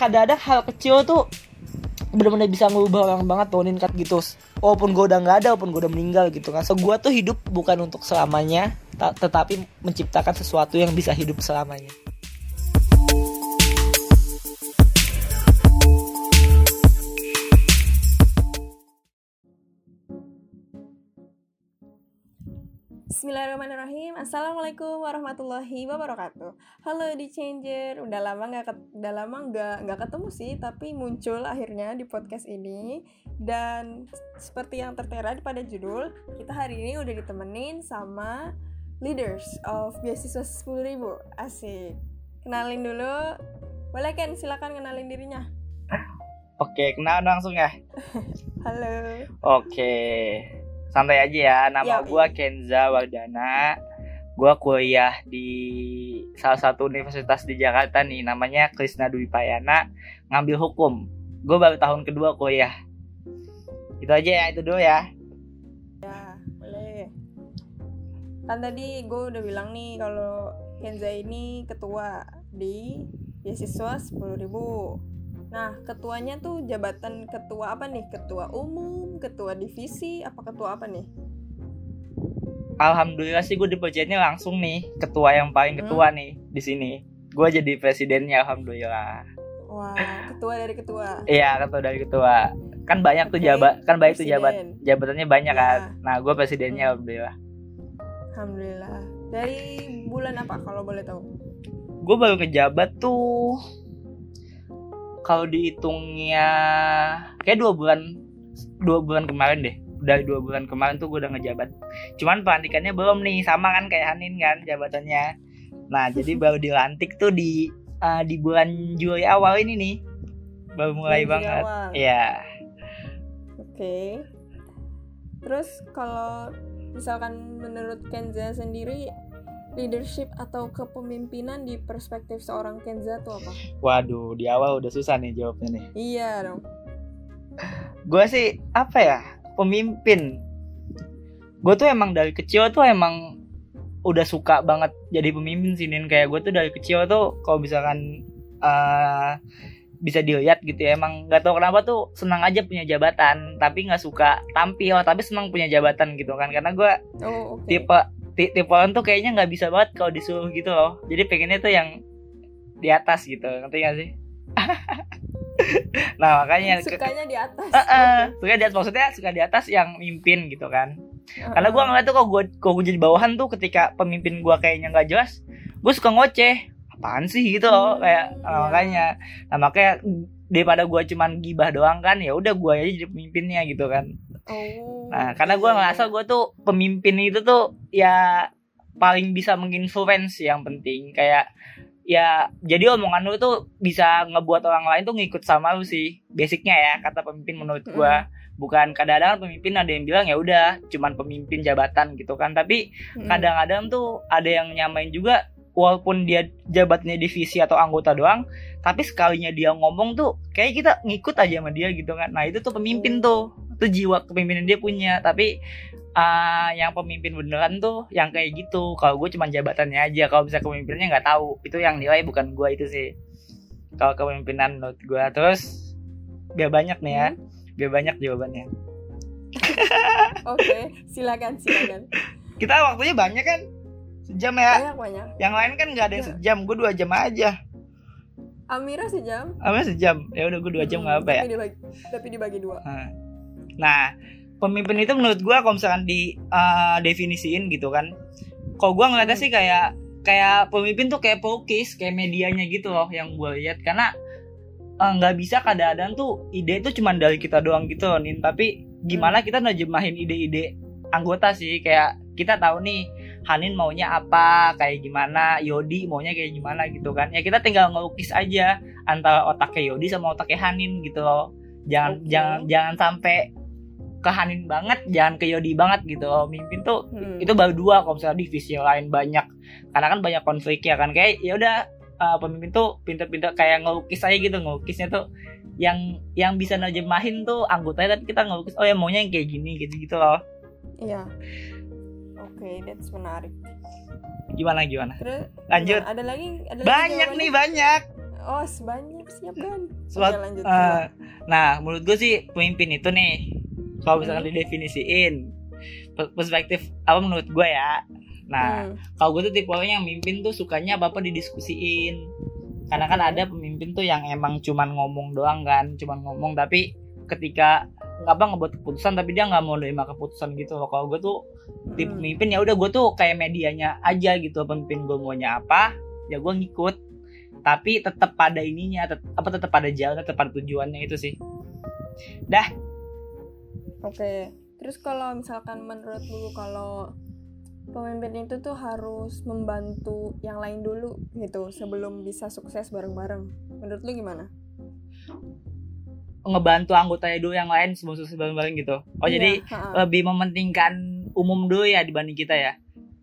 kadang-kadang hal kecil tuh bener-bener bisa ngubah orang banget tuh ningkat gitu. Walaupun gue udah nggak ada walaupun gue udah meninggal gitu kan. So gue tuh hidup bukan untuk selamanya tetapi menciptakan sesuatu yang bisa hidup selamanya Bismillahirrahmanirrahim. Assalamualaikum warahmatullahi wabarakatuh. Halo di Changer. Udah lama gak, udah lama nggak nggak ketemu sih Tapi muncul akhirnya di podcast ini. Dan seperti yang tertera pada judul Kita hari ini udah ditemenin sama Leaders of Beasiswa 10.000 Asik. Kenalin dulu. Boleh Ken? Silakan kenalin dirinya. Oke kenal langsung ya. Halo. Oke santai aja ya nama gue Kenza Wardana. Gue kuliah di salah satu universitas di Jakarta nih namanya Krisna Dwi Payana ngambil hukum. Gue baru tahun kedua kuliah. Itu aja ya itu dulu ya. Ya boleh. Kan tadi gue udah bilang nih kalau Kenza ini ketua di beasiswa sepuluh ribu Nah, ketuanya tuh jabatan ketua apa nih? Ketua umum, ketua divisi, apa ketua apa nih? Alhamdulillah sih gue dipercayanya langsung nih ketua yang paling hmm. ketua hmm. nih di sini. Gue jadi presidennya alhamdulillah. Wah, ketua dari ketua. Iya, ketua dari ketua. Kan banyak okay. tuh jabat, kan banyak tuh jabat, jabatannya banyak ya. kan. Nah, gue presidennya hmm. alhamdulillah. Alhamdulillah. Dari bulan apa kalau boleh tahu? Gue baru kejabat tuh kalau dihitungnya kayak dua bulan dua bulan kemarin deh. Dari dua bulan kemarin tuh gue udah ngejabat. Cuman pelantikannya belum nih sama kan kayak Hanin kan jabatannya. Nah jadi baru dilantik tuh di uh, di bulan Juli awal ini nih. Baru mulai Juli banget. ya oke. Okay. terus kalau misalkan menurut Kenza sendiri leadership atau kepemimpinan di perspektif seorang Kenza tuh apa? Waduh, di awal udah susah nih jawabnya nih. Iya dong. Gue sih apa ya pemimpin. Gue tuh emang dari kecil tuh emang udah suka banget jadi pemimpin sih Nin. Kayak gue tuh dari kecil tuh kalau misalkan uh, bisa dilihat gitu ya emang nggak tahu kenapa tuh senang aja punya jabatan tapi nggak suka tampil tapi senang punya jabatan gitu kan karena gue oh, okay. tipe tipe orang tuh kayaknya nggak bisa banget kalau disuruh gitu loh. Jadi pengennya tuh yang di atas gitu ngerti gak sih? Nah makanya sukanya di atas. Uh -uh, suka di atas. Maksudnya suka di atas yang mimpin gitu kan. Uh -uh. karena gue ngeliat tuh kalau gue kalau gue jadi bawahan tuh ketika pemimpin gue kayaknya nggak jelas gue suka ngoceh. Apaan sih gitu loh hmm, kayak nah, iya. makanya. Nah makanya daripada gue cuman gibah doang kan ya udah gue aja jadi pemimpinnya gitu kan Oh. Nah, karena gue ngerasa gue tuh pemimpin itu tuh ya paling bisa menginfluence yang penting kayak ya jadi omongan lu tuh bisa ngebuat orang lain tuh ngikut sama lu sih basicnya ya kata pemimpin menurut gue mm. bukan kadang-kadang pemimpin ada yang bilang ya udah cuman pemimpin jabatan gitu kan tapi kadang-kadang mm. tuh ada yang nyamain juga walaupun dia jabatnya divisi atau anggota doang tapi sekalinya dia ngomong tuh kayak kita ngikut aja sama dia gitu kan. Nah itu tuh pemimpin tuh. Itu jiwa kepemimpinan dia punya. Tapi uh, yang pemimpin beneran tuh yang kayak gitu. Kalau gue cuma jabatannya aja. Kalau bisa kepemimpinannya nggak tahu. Itu yang nilai bukan gue itu sih. Kalau kepemimpinan menurut gue terus biar banyak nih ya. Hmm? biar banyak jawabannya. Oke okay, silakan silakan. Kita waktunya banyak kan? Sejam ya? Banyak banyak. Yang lain kan nggak ada yang iya. sejam. Gue dua jam aja Amira sejam. Amira sejam? Ya udah gue dua jam nggak hmm, apa ya? dibagi, tapi dibagi dua. Nah, pemimpin itu menurut gue kalau misalkan di uh, definisiin gitu kan, kalau gue ngeliatnya sih kayak kayak pemimpin tuh kayak pelukis, kayak medianya gitu loh yang gue lihat. Karena eh, nggak uh, bisa kadang-kadang tuh ide itu cuma dari kita doang gitu loh nih tapi gimana hmm. kita nerjemahin ide-ide anggota sih? Kayak kita tahu nih Hanin maunya apa kayak gimana Yodi maunya kayak gimana gitu kan. Ya kita tinggal ngelukis aja antara otaknya Yodi sama otaknya Hanin gitu loh. Jangan okay. jangan jangan sampai ke Hanin banget jangan ke Yodi banget gitu oh, mimpin tuh hmm. itu baru dua kalau misalnya divisi lain banyak. Karena kan banyak konflik ya kan. Kayak ya udah uh, pemimpin tuh pinter-pinter kayak ngelukis aja gitu. Ngelukisnya tuh yang yang bisa nerjemahin tuh anggotanya. Tapi kita ngelukis oh ya maunya yang kayak gini gitu gitu loh. Iya. oke okay, that's menarik gimana gimana Terus, lanjut ada lagi ada banyak lagi nih banyak Oh, sebanyak siap kan? Suat- Oke, lanjut. eh, nah, menurut gue sih pemimpin itu nih, kalau misalkan Hmm. didefinisiin per- perspektif apa menurut gue ya. Nah, Hmm. kalau gue tuh tipe orang yang mimpin tuh sukanya apa apa didiskusiin. Karena kan Oke. ada pemimpin tuh yang emang cuman ngomong doang kan, cuman ngomong tapi ketika apa ngebuat keputusan tapi dia nggak mau nerima keputusan gitu loh. Kalau gue tuh tipe pemimpin ya udah gue tuh kayak medianya aja gitu pemimpin gue maunya apa ya gue ngikut tapi tetap pada ininya tet- apa tetap pada jalan tetap pada tujuannya itu sih Oke. Terus kalau misalkan menurut lu kalau pemimpin itu tuh harus membantu yang lain dulu gitu sebelum bisa sukses bareng-bareng. Menurut lu gimana? Ngebantu anggotanya dulu yang lain sebelum sukses bareng-bareng gitu. Oh Iya, jadi ha-ha. lebih mementingkan umum dulu ya dibanding kita ya.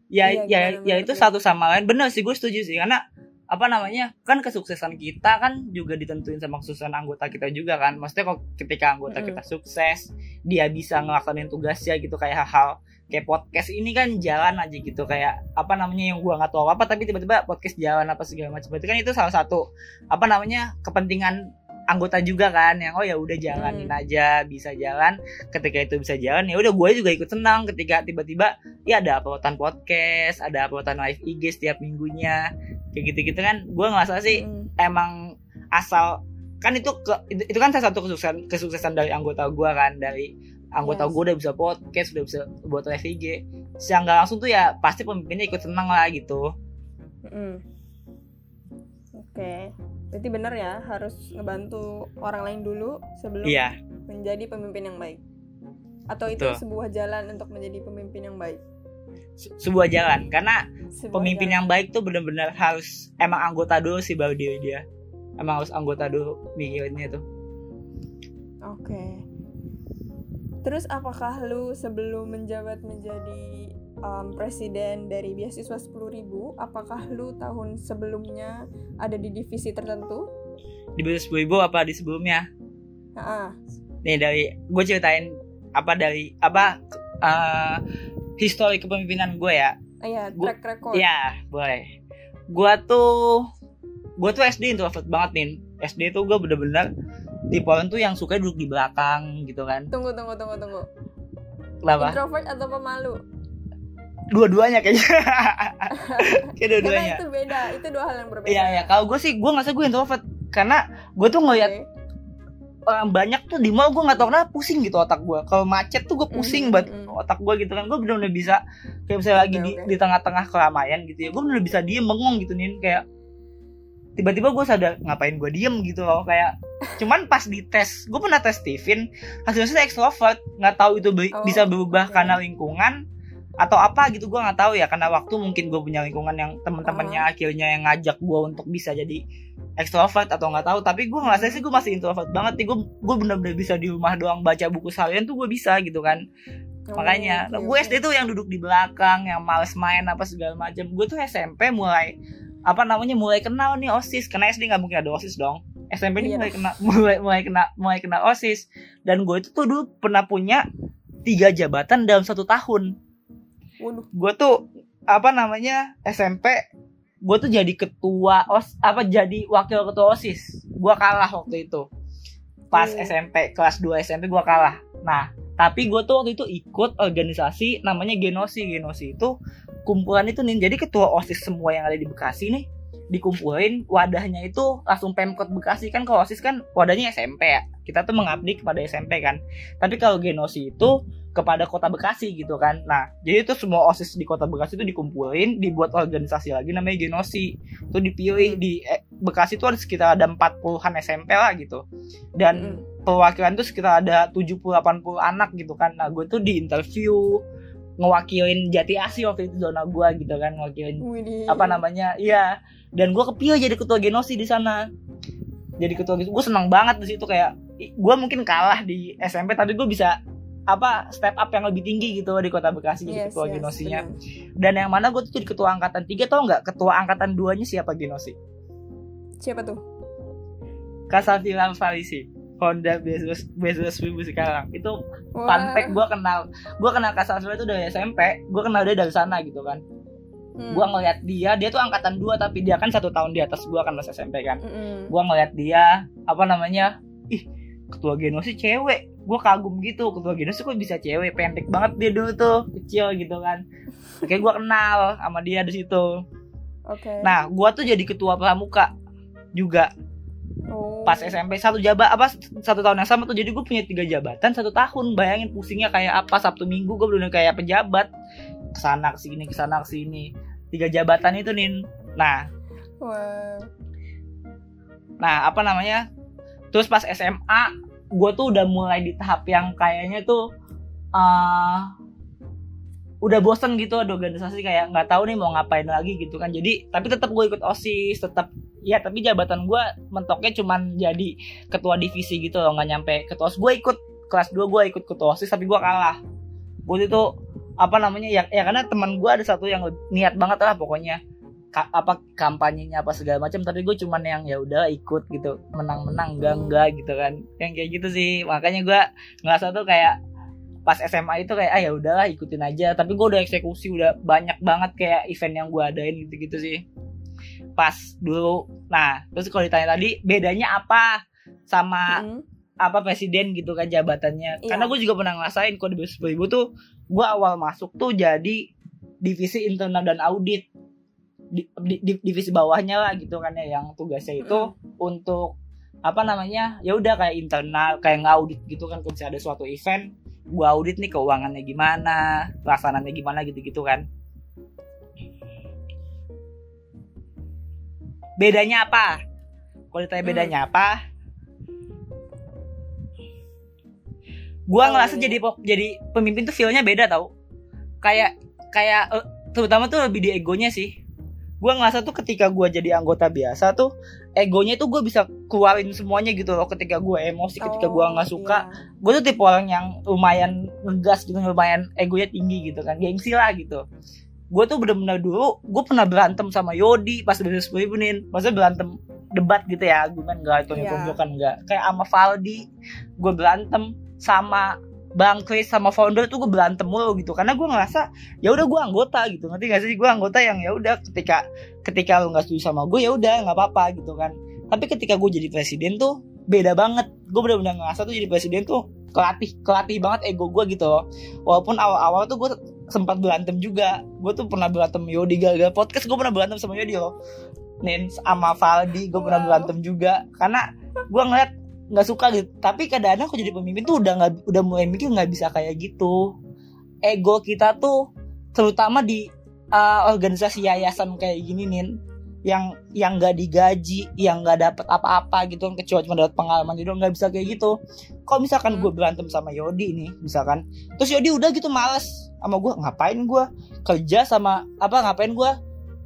Ya Iya, ya ya itu satu sama lain. Bener sih gue setuju sih. Karena apa namanya kan kesuksesan kita kan juga ditentuin sama kesuksesan anggota kita juga kan. Maksudnya kalau ketika anggota Mm-mm. kita sukses dia bisa ngelakuin tugasnya gitu kayak hal-hal kayak podcast ini kan jalan aja gitu. Kayak apa namanya yang gua nggak tahu apa tapi tiba-tiba podcast jalan apa segala macam. Itu kan itu salah satu apa namanya kepentingan anggota juga kan yang oh ya udah jalanin Hmm. aja bisa jalan ketika itu bisa jalan ya udah gue juga ikut senang ketika tiba-tiba ya ada uploadan podcast ada uploadan live IG setiap minggunya kayak gitu-gitu kan gue ngerasa sih Mm. emang asal kan itu ke, itu, itu kan salah satu kesuksesan kesuksesan dari anggota gue kan dari anggota Yes. gue udah bisa podcast udah bisa buat live IG secara nggak langsung tuh ya pasti pemimpinnya ikut senang lah gitu Mm. Oke. Berarti bener ya harus ngebantu orang lain dulu sebelum iya menjadi pemimpin yang baik. Atau itu Betul. sebuah jalan untuk menjadi pemimpin yang baik. se- sebuah jalan karena Sebuah pemimpin jalan. yang baik tuh bener-bener harus emang anggota dulu sih baru dia dia emang harus anggota dulu mikirinnya tuh Oke. Terus apakah lu sebelum menjabat menjadi um, presiden dari beasiswa 10.000, apakah lu tahun sebelumnya ada di divisi tertentu? di sepuluh ribu apa di sebelumnya Ah, nih dari gue ceritain apa dari apa eh histori kepemimpinan gue ya iya, Gua- track record. Iya, boleh. Gua tuh gua tuh SD introvert banget nih. SD tuh gua bener-bener tipe orang tuh yang suka duduk di belakang gitu kan. Tunggu, tunggu, tunggu, tunggu. Kenapa? Introvert atau pemalu? Dua-duanya kayaknya. Kayak dua-duanya. itu beda, itu dua hal yang berbeda. Iya, iya. Kalau gue sih gue ngerasa gue introvert karena gue tuh ngeliat Oke. orang banyak tuh di mall gue nggak tau kenapa pusing gitu otak gue. Kalau macet tuh gue pusing Mhm, banget mhm. otak gue gitu kan. Gue bener-bener bisa kayak misalnya lagi Oke, di, oke. di tengah-tengah keramaian gitu ya. Gue bener bisa diem bengong gitu nih kayak tiba-tiba gue sadar ngapain gue diem gitu loh kayak cuman pas di tes gue pernah tes Steven hasilnya saya extrovert nggak tahu itu be- Oh, bisa berubah oke. karena lingkungan atau apa gitu gue nggak tahu ya karena waktu mungkin gue punya lingkungan yang teman-temannya Oh. akhirnya yang ngajak gue untuk bisa jadi extrovert atau nggak tahu. Tapi gue ngerasa sih gue masih introvert banget nih gue gue bener-bener bisa di rumah doang baca buku seharian tuh gue bisa gitu kan. Oh, makanya oke, gue oke. SD tuh yang duduk di belakang yang males main apa segala macam gue tuh SMP mulai apa namanya mulai kenal nih osis. Karena SD nggak mungkin ada osis dong. SMP ini Iya. mulai kena mulai mulai kena mulai kena osis. Dan gue itu tuh dulu pernah punya tiga jabatan dalam satu tahun gue tuh apa namanya SMP gue tuh jadi ketua os apa jadi wakil ketua osis. Gue kalah waktu itu. Pas Hmm. SMP kelas 2 SMP gue kalah. Nah tapi gue tuh waktu itu ikut organisasi namanya Genosi. Genosi itu kumpulan itu nih jadi ketua osis semua yang ada di Bekasi nih dikumpulin wadahnya itu langsung pemkot Bekasi. Kan kalau osis kan wadahnya SMP ya. Kita tuh mengabdi kepada SMP kan. Tapi kalau Genosi itu kepada kota Bekasi gitu kan. Nah jadi itu semua osis di kota Bekasi itu dikumpulin dibuat organisasi lagi namanya Genosi. Itu dipilih di eh, Bekasi itu ada sekitar ada 40-an SMP lah gitu. Dan perwakilan tuh sekitar ada 70-80 anak gitu kan. Nah gue tuh di interview ngewakilin Jati Asih waktu itu zona gue gitu kan ngewakilin Widih. apa namanya iya dan gue kepilih jadi ketua genosi di sana. Jadi ketua gue senang banget di situ kayak gue mungkin kalah di SMP tapi gue bisa apa step up yang lebih tinggi gitu di kota Bekasi jadi Yes, ketua yes, genosinya. benar. dan yang mana gue tuh jadi ketua angkatan tiga tau nggak? Ketua angkatan duanya siapa genosi Siapa tuh? Kasafila Farisi Honda Bezos Bezos Wibu sekarang. Itu fun fact gue kenal. Gue kenal Kasafila itu dari SMP gue kenal dia dari sana gitu kan Hmm. Gua ngeliat dia, dia tuh angkatan 2 tapi dia kan satu tahun di atas gua kan pas SMP kan. Mm-mm. Gua ngeliat dia apa namanya? Ih, ketua genos sih cewek. Gua kagum gitu, ketua genos tuh kok bisa cewek, pendek banget dia dulu tuh, kecil gitu kan. Kayak gua kenal sama dia di situ. Oke. Nah, gua tuh jadi ketua pramuka juga Oh. pas SMP satu jabat apa satu tahun yang sama tuh jadi gue punya tiga jabatan satu tahun bayangin pusingnya kayak apa Sabtu Minggu gue bener kayak pejabat ke sana ke sini ke sana ke sini tiga jabatan itu nih nah. Wah. nah apa namanya? Terus pas SMA gue tuh udah mulai di tahap yang kayaknya tuh eh udah bosen gitu ada organisasi kayak nggak tahu nih mau ngapain lagi gitu kan. Jadi tapi tetap gue ikut osis tetap ya tapi jabatan gue mentoknya cuman jadi ketua divisi gitu loh nggak nyampe ketua OSIS. Gue ikut kelas 2 gue ikut ketua osis tapi gue kalah. Gue itu apa namanya ya, ya karena teman gue ada satu yang niat banget lah pokoknya. Ka- apa kampanyenya apa segala macam tapi gue cuman yang ya udah ikut gitu. Menang-menang enggak Hmm. enggak gitu kan. Yang kayak gitu sih. Makanya gue ngerasa tuh kayak pas SMA itu kayak ah ya udahlah ikutin aja. Tapi gue udah eksekusi udah banyak banget kayak event yang gue adain gitu-gitu sih. Pas dulu. Nah terus kalau ditanya tadi bedanya apa sama Mm-mm. Apa presiden gitu kan jabatannya. Iya. karena gue juga pernah ngerasain kok di ribu tuh gue awal masuk tuh jadi divisi internal dan audit. Di, di- di- divisi bawahnya lah gitu kan ya yang tugasnya itu untuk apa namanya ya udah kayak internal kayak ngaudit gitu kan kalau misalnya ada suatu event gua audit nih keuangannya gimana pelaksanaannya gimana gitu-gitu kan. Bedanya apa? Kalau ditanya Hmm. bedanya apa gua Oh, ngerasa iya. jadi jadi pemimpin tuh feelnya beda tau. Kayak kayak eh, terutama tuh lebih di egonya sih. Gua ngerasa tuh ketika gua jadi anggota biasa tuh egonya tuh gue bisa keluarin semuanya gitu loh. Ketika gue emosi ketika gua nggak suka iya. gue tuh tipe orang yang lumayan ngegas gitu lumayan egonya tinggi gitu kan. Gengsi lah gitu gue tuh bener-bener dulu gue pernah berantem sama Yodi pas dari sepuluh ribu nih maksudnya berantem debat gitu ya gue kan gak itu Iya. kan enggak kayak sama Valdi gue berantem sama Bang Chris sama founder tuh gue berantem mulu gitu. Karena gue ngerasa ya udah gue anggota gitu. Ngerti gak sih? Gue anggota yang ya udah ketika ketika lu nggak setuju sama gue ya udah nggak apa-apa gitu kan. Tapi ketika gue jadi presiden tuh beda banget. Gue bener-bener ngerasa tuh jadi presiden tuh kelatih kelatih banget ego gue gitu loh. Walaupun awal-awal tuh gue sempat berantem juga. Gue tuh pernah berantem Yodi gara-gara podcast. Gue pernah berantem sama Yodi loh. Nen sama Valdi gue pernah berantem juga. Karena gue ngeliat nggak suka gitu. Tapi kadang-kadang aku jadi pemimpin tuh udah nggak udah mulai mikir nggak bisa kayak gitu. Ego kita tuh terutama di uh, organisasi yayasan kayak gini nih yang yang nggak digaji yang nggak dapat apa-apa gitu kan kecuali cuma dapat pengalaman gitu nggak bisa kayak gitu kalau misalkan Hmm. gue berantem sama Yodi nih misalkan terus Yodi udah gitu males sama gue ngapain gue kerja sama apa ngapain gue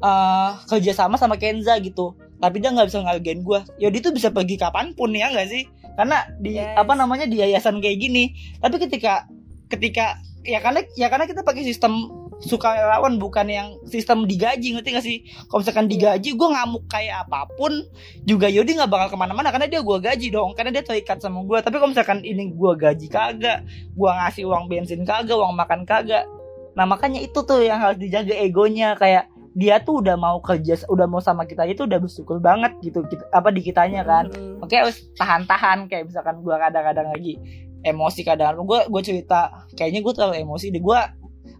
eh kerja sama sama Kenza gitu tapi dia nggak bisa ngargain gue Yodi tuh bisa pergi kapan pun ya nggak sih karena di Yes. apa namanya di yayasan kayak gini tapi ketika ketika ya karena ya karena kita pakai sistem sukarelawan bukan yang sistem digaji ngerti gak sih? Kalau misalkan digaji gue ngamuk kayak apa pun juga Yodi nggak bakal ke mana-mana karena dia gue gaji dong karena dia terikat sama gue tapi kalau misalkan ini gue gaji kagak gue ngasih uang bensin kagak uang makan kagak nah makanya itu tuh yang harus dijaga egonya. Kayak dia tuh udah mau kerja udah mau sama kita itu udah bersyukur banget gitu kita, apa di kitanya kan. Mm-mm. Oke harus tahan-tahan kayak misalkan gue kadang-kadang lagi emosi kadang gue gue cerita kayaknya gue terlalu emosi deh. Gue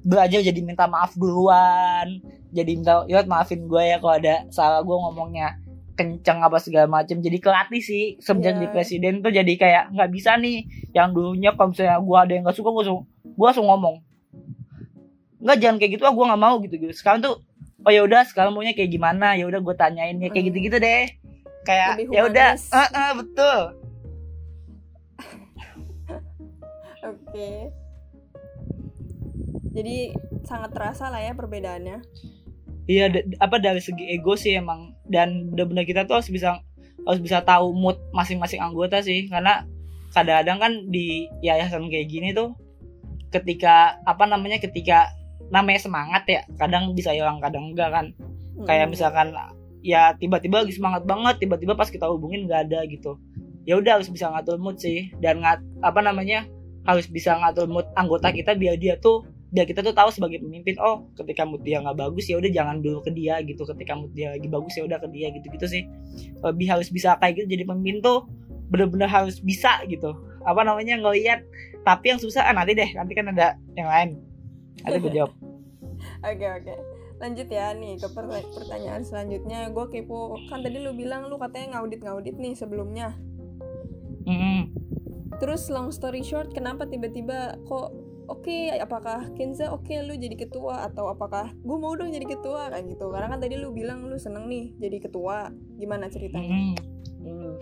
belajar jadi minta maaf duluan. Jadi minta ya maafin gue ya kalau ada salah. Gue ngomongnya kenceng apa segala macem. Jadi kelatih sih semenjak Iya. jadi presiden tuh jadi kayak nggak bisa nih. Yang dulunya kalau misalnya gue ada yang nggak suka gue langsung gue langsung ngomong. Nggak jangan kayak gitu ah gue nggak mau gitu gitu. Sekarang tuh oh ya udah sekarang maunya kayak gimana? Ya udah gue tanyain ya kayak Hmm. gitu gitu deh. Kayak ya udah. eh, eh, betul. Oke. Jadi sangat terasa lah ya perbedaannya. Iya, apa dari segi ego sih emang. Dan benar-benar kita tuh harus bisa harus bisa tahu mood masing-masing anggota sih. Karena kadang-kadang kan di yayasan kayak gini tuh ketika apa namanya ketika namanya semangat ya kadang bisa hilang kadang enggak kan. Kayak Mm. misalkan ya tiba-tiba lagi semangat banget tiba-tiba pas kita hubungin nggak ada gitu. Ya udah harus bisa ngatur mood sih. Dan ngat apa namanya harus bisa ngatur mood anggota kita biar dia tuh biar kita tuh tahu sebagai pemimpin oh ketika mood dia nggak bagus ya udah jangan dulu ke dia gitu ketika mood dia lagi bagus ya udah ke dia gitu gitu sih lebih harus bisa kayak gitu jadi pemimpin tuh bener-bener harus bisa gitu apa namanya ngeliat tapi yang susah ah, nanti deh nanti kan ada yang lain nanti gue jawab Oke oke. Lanjut ya nih ke perta- pertanyaan selanjutnya. Gue kepo. Kan tadi lu bilang lu katanya ngaudit-ngaudit nih sebelumnya. Mm-mm. Terus long story short, kenapa tiba-tiba kok oke apakah Kenza oke? Lu jadi ketua atau apakah gue mau dong jadi ketua? Kayak gitu. Karena kan tadi lu bilang lu seneng nih jadi ketua. Gimana ceritanya? Mm-mm. Mm.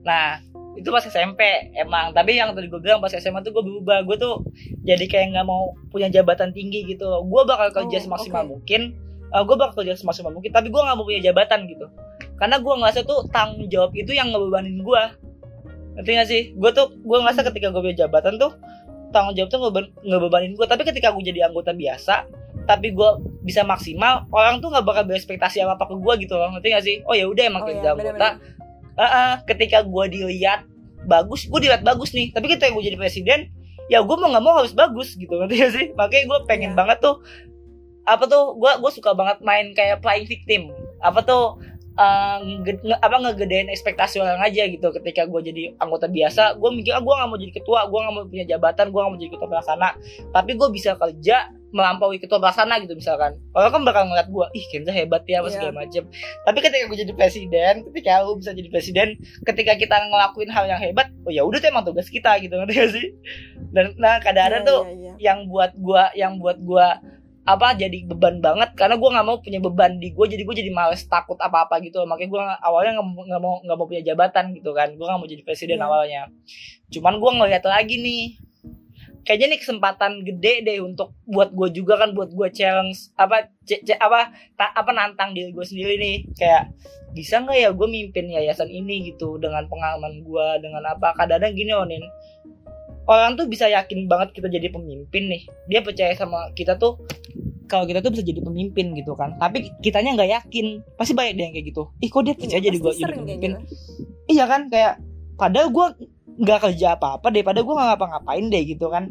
nah itu pas SMP emang. Tapi yang tadi gue bilang pas SMA tuh gue berubah. Gue tuh jadi kayak nggak mau punya jabatan tinggi gitu. Gue bakal kerja Oh, semaksimal oke. mungkin. Gue bakal kerja semaksimal mungkin tapi gue nggak mau punya jabatan gitu. Karena gue ngerasa tuh tanggung jawab itu yang ngebebanin gue ngerti gak sih? Gue tuh gue ngerasa ketika gue punya jabatan tuh tanggung jawab tuh ngebe- ngebebanin gue tapi ketika gue jadi anggota biasa tapi gue bisa maksimal orang tuh nggak bakal berespektasi apa apa ke gue gitu loh. Ngerti gak sih? Oh ya udah emang Oh, kerja iya, anggota. bener-bener. Heeh, ketika gue dilihat bagus gue dilihat bagus nih. Tapi ketika gue jadi presiden ya gue mau nggak mau harus bagus gitu. Ngerti gak sih? Makanya gue pengen Iya. banget tuh apa tuh gue gue suka banget main kayak playing victim. Apa tuh eh, nge- apa ngegedein ekspektasi orang aja gitu. Ketika gue jadi anggota biasa gue mikir ah gue nggak mau jadi ketua gue nggak mau punya jabatan gue nggak mau jadi ketua pelaksana. Tapi gue bisa kerja melampaui ketua pelaksana gitu misalkan. Orang kan bakal ngeliat gue ih Kenza hebat ya apa Iya. segala macem. Tapi ketika gue jadi presiden ketika lu bisa jadi presiden ketika kita ngelakuin hal yang hebat oh ya udah tuh emang tugas kita gitu ngerti gak sih? Dan nah kadang-kadang Iya, tuh iya, iya. yang buat gua yang buat gua apa jadi beban banget. Karena gua nggak mau punya beban di gua jadi gua jadi males takut apa apa gitu makanya nggak- awalnya nggak mau- nggak mau punya jabatan gitu kan. Gua nggak mau jadi presiden Iya. awalnya. Cuman gua ngeliat lagi nih kayaknya nih kesempatan gede deh untuk buat gue juga kan buat gue challenge apa c- c- apa ta- apa nantang diri gue sendiri nih. Kayak bisa nggak ya gue mimpin yayasan ini gitu dengan pengalaman gue dengan apa? Kadang-kadang gini onin orang tuh bisa yakin banget kita jadi pemimpin nih. Dia percaya sama kita tuh kalau kita tuh bisa jadi pemimpin gitu kan. Tapi kitanya nggak yakin. Pasti banyak deh yang kayak gitu. Ih kok dia percaya Iya, jadi gue jadi pemimpin? gitu. iya kan kayak padahal gue nggak kerja apa-apa deh padahal gue nggak ngapa-ngapain deh gitu kan.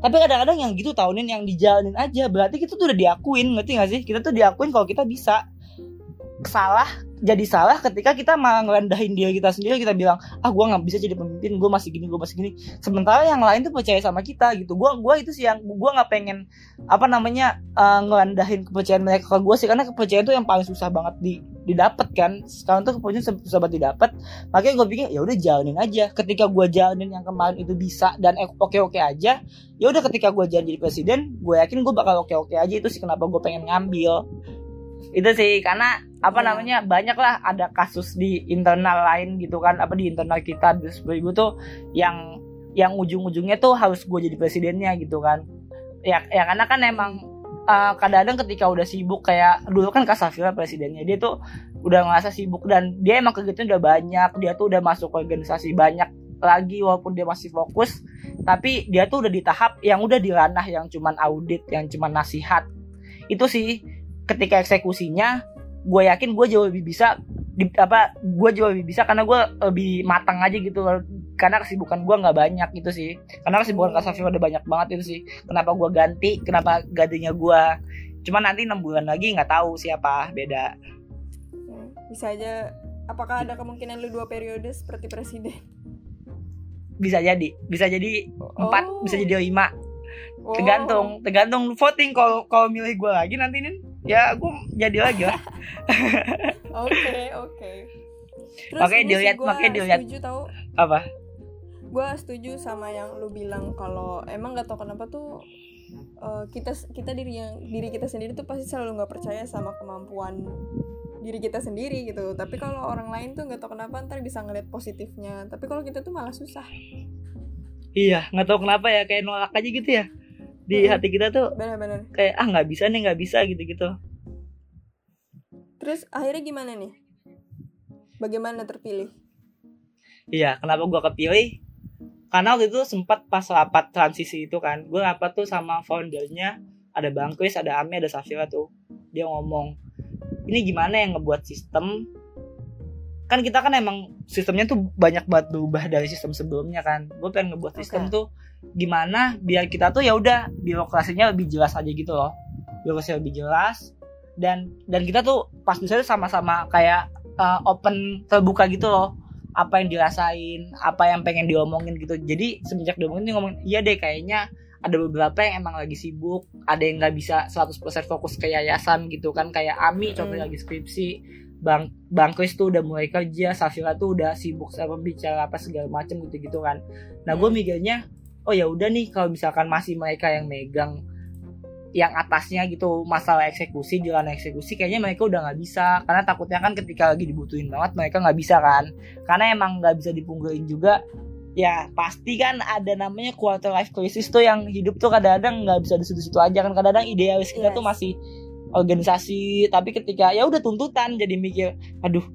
Tapi kadang-kadang yang gitu tahunin yang dijalanin aja. Berarti kita tuh udah diakuin ngerti gak sih? Kita tuh diakuin kalau kita bisa. Salah jadi salah ketika kita malah ngerendahin diri kita sendiri. Kita bilang ah gue nggak bisa jadi pemimpin gue masih gini gue masih gini. Sementara yang lain tuh percaya sama kita gitu. Gue gua itu sih yang gue nggak pengen apa namanya eh, ngerendahin kepercayaan mereka ke gue sih. Karena kepercayaan tuh yang paling susah banget di didapat kan. Sekarang tuh kepercayaan susah banget didapat. Makanya gue pikir ya udah jalanin aja. Ketika gue jalanin yang kemarin itu bisa dan oke oke aja ya udah ketika gue jadi presiden gue yakin gue bakal oke oke aja. Itu sih kenapa gue pengen ngambil itu sih karena apa Iya. namanya banyak lah ada kasus di internal lain gitu kan apa di internal kita. Di ibu tuh yang yang ujung-ujungnya tuh harus gue jadi presidennya gitu kan. Ya ya karena kan emang eh, kadang-kadang ketika udah sibuk kayak dulu kan Kak Safira presidennya dia tuh udah ngerasa sibuk dan dia emang kegiatannya udah banyak dia tuh udah masuk organisasi banyak lagi walaupun dia masih fokus tapi dia tuh udah di tahap yang udah di ranah yang cuman audit yang cuman nasihat. Itu sih ketika eksekusinya gue yakin gue jauh lebih bisa di, apa gue jauh lebih bisa karena gue lebih matang aja gitu. Karena kesibukan gue nggak banyak gitu sih. Karena kesibukan Kak Safira udah banyak banget itu sih. Kenapa gue ganti kenapa gantinya gue cuma nanti enam bulan lagi nggak tahu siapa beda. Ya, bisa aja. Apakah ada kemungkinan lu dua periode seperti presiden? Bisa jadi. Bisa jadi empat Oh. bisa jadi lima. Oh. tergantung. Tergantung voting kalau kalau milih gue lagi nanti nih ya gue jadi lagi lah. Oke oke. Terus Makanya dilihat- makanya dilihat. setuju tau. apa? Gue setuju sama yang lu bilang kalau emang gak tau kenapa tuh eh, kita kita diri yang diri kita sendiri tuh pasti selalu nggak percaya sama kemampuan diri kita sendiri gitu. Tapi kalau orang lain tuh nggak tau kenapa ntar bisa ngeliat positifnya. Tapi kalau kita tuh malah susah. Iya nggak tahu kenapa ya kayak nolak aja gitu ya di Mm-mm. hati kita tuh benar-benar kayak ah nggak bisa nih nggak bisa gitu gitu terus akhirnya gimana nih bagaimana terpilih Iya, kenapa gua kepilih? Karena waktu itu sempat pas rapat transisi itu kan, gue rapat tuh sama foundernya, ada Bang Kris, ada Ami, ada Safira tuh. Dia ngomong, ini gimana yang ngebuat sistem kan kita kan emang sistemnya tuh banyak banget berubah dari sistem sebelumnya kan gue pengen ngebuat sistem Oke. tuh gimana biar kita tuh ya udah birokrasinya lebih jelas aja gitu loh. Birokrasi lebih jelas. Dan dan kita tuh pas di sana sama-sama kayak uh, open terbuka gitu loh. Apa yang dirasain apa yang pengen diomongin gitu. Jadi semenjak diomongin dia ngomongin iya deh kayaknya ada beberapa yang emang lagi sibuk ada yang nggak bisa 100% fokus ke yayasan gitu kan. Kayak Ami Mm-mm. contohnya lagi skripsi Bang Bang Chris tuh udah mulai kerja Safira tuh udah sibuk sama bicara apa segala macem gitu gitu kan. Nah gue Hmm. mikirnya oh ya udah nih kalau misalkan masih mereka yang megang yang atasnya gitu masalah eksekusi jalan eksekusi kayaknya mereka udah nggak bisa. Karena takutnya kan ketika lagi dibutuhin banget mereka nggak bisa kan. Karena emang nggak bisa dipungkirin juga ya pasti kan ada namanya quarter life crisis tuh yang hidup tuh kadang-kadang nggak bisa di situ-situ aja kan. Kadang-kadang idealis kita Yes. tuh masih organisasi tapi ketika ya udah tuntutan jadi mikir aduh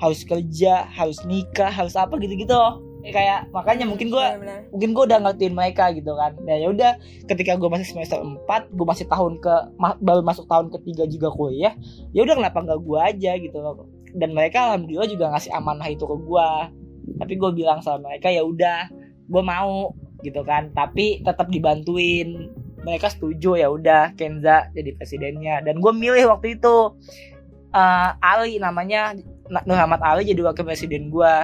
harus kerja harus nikah harus apa gitu-gitu loh kayak makanya mungkin gue mungkin gue udah ngertiin mereka gitu kan. Nah ya udah ketika gue masih semester 4 gue masih tahun ke ma- baru masuk tahun ketiga juga kuliah ya udah kenapa nggak gue aja gitu. Loh dan mereka alhamdulillah juga ngasih amanah itu ke gue tapi gue bilang sama mereka ya udah gue mau gitu kan. Tapi tetap dibantuin. Mereka setuju ya udah Kenza jadi presidennya. Dan gue milih waktu itu eh, Ali namanya Nur Ahmad Ali jadi wakil presiden gue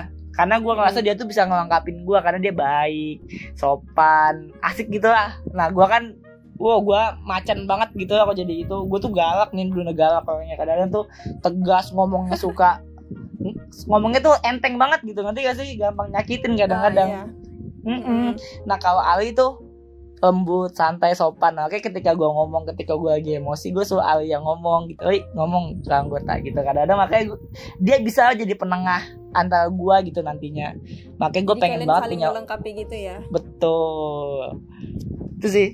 karena gue ngerasa dia tuh bisa ngelengkapin gue karena dia baik sopan asik gitu lah nah gue kan Wow, gue macan banget gitu lah kalau jadi itu. Gue tuh galak nih, dulu galak orangnya. Kadang-kadang tuh tegas ngomongnya suka ngomongnya tuh enteng banget gitu nanti gak sih gampang nyakitin kadang-kadang Ah, iya. Nah kalau Ali tuh lembut, santai, sopan. Nah, Oke ketika gue ngomong, ketika gue lagi emosi, gue Ali yang ngomong gitu. Oi, ngomong ke anggota gitu. Kadang-kadang makanya gua- dia bisa jadi penengah antara gue gitu nantinya. Makanya gue pengen banget punya melengkapi gitu ya. betul. Itu sih.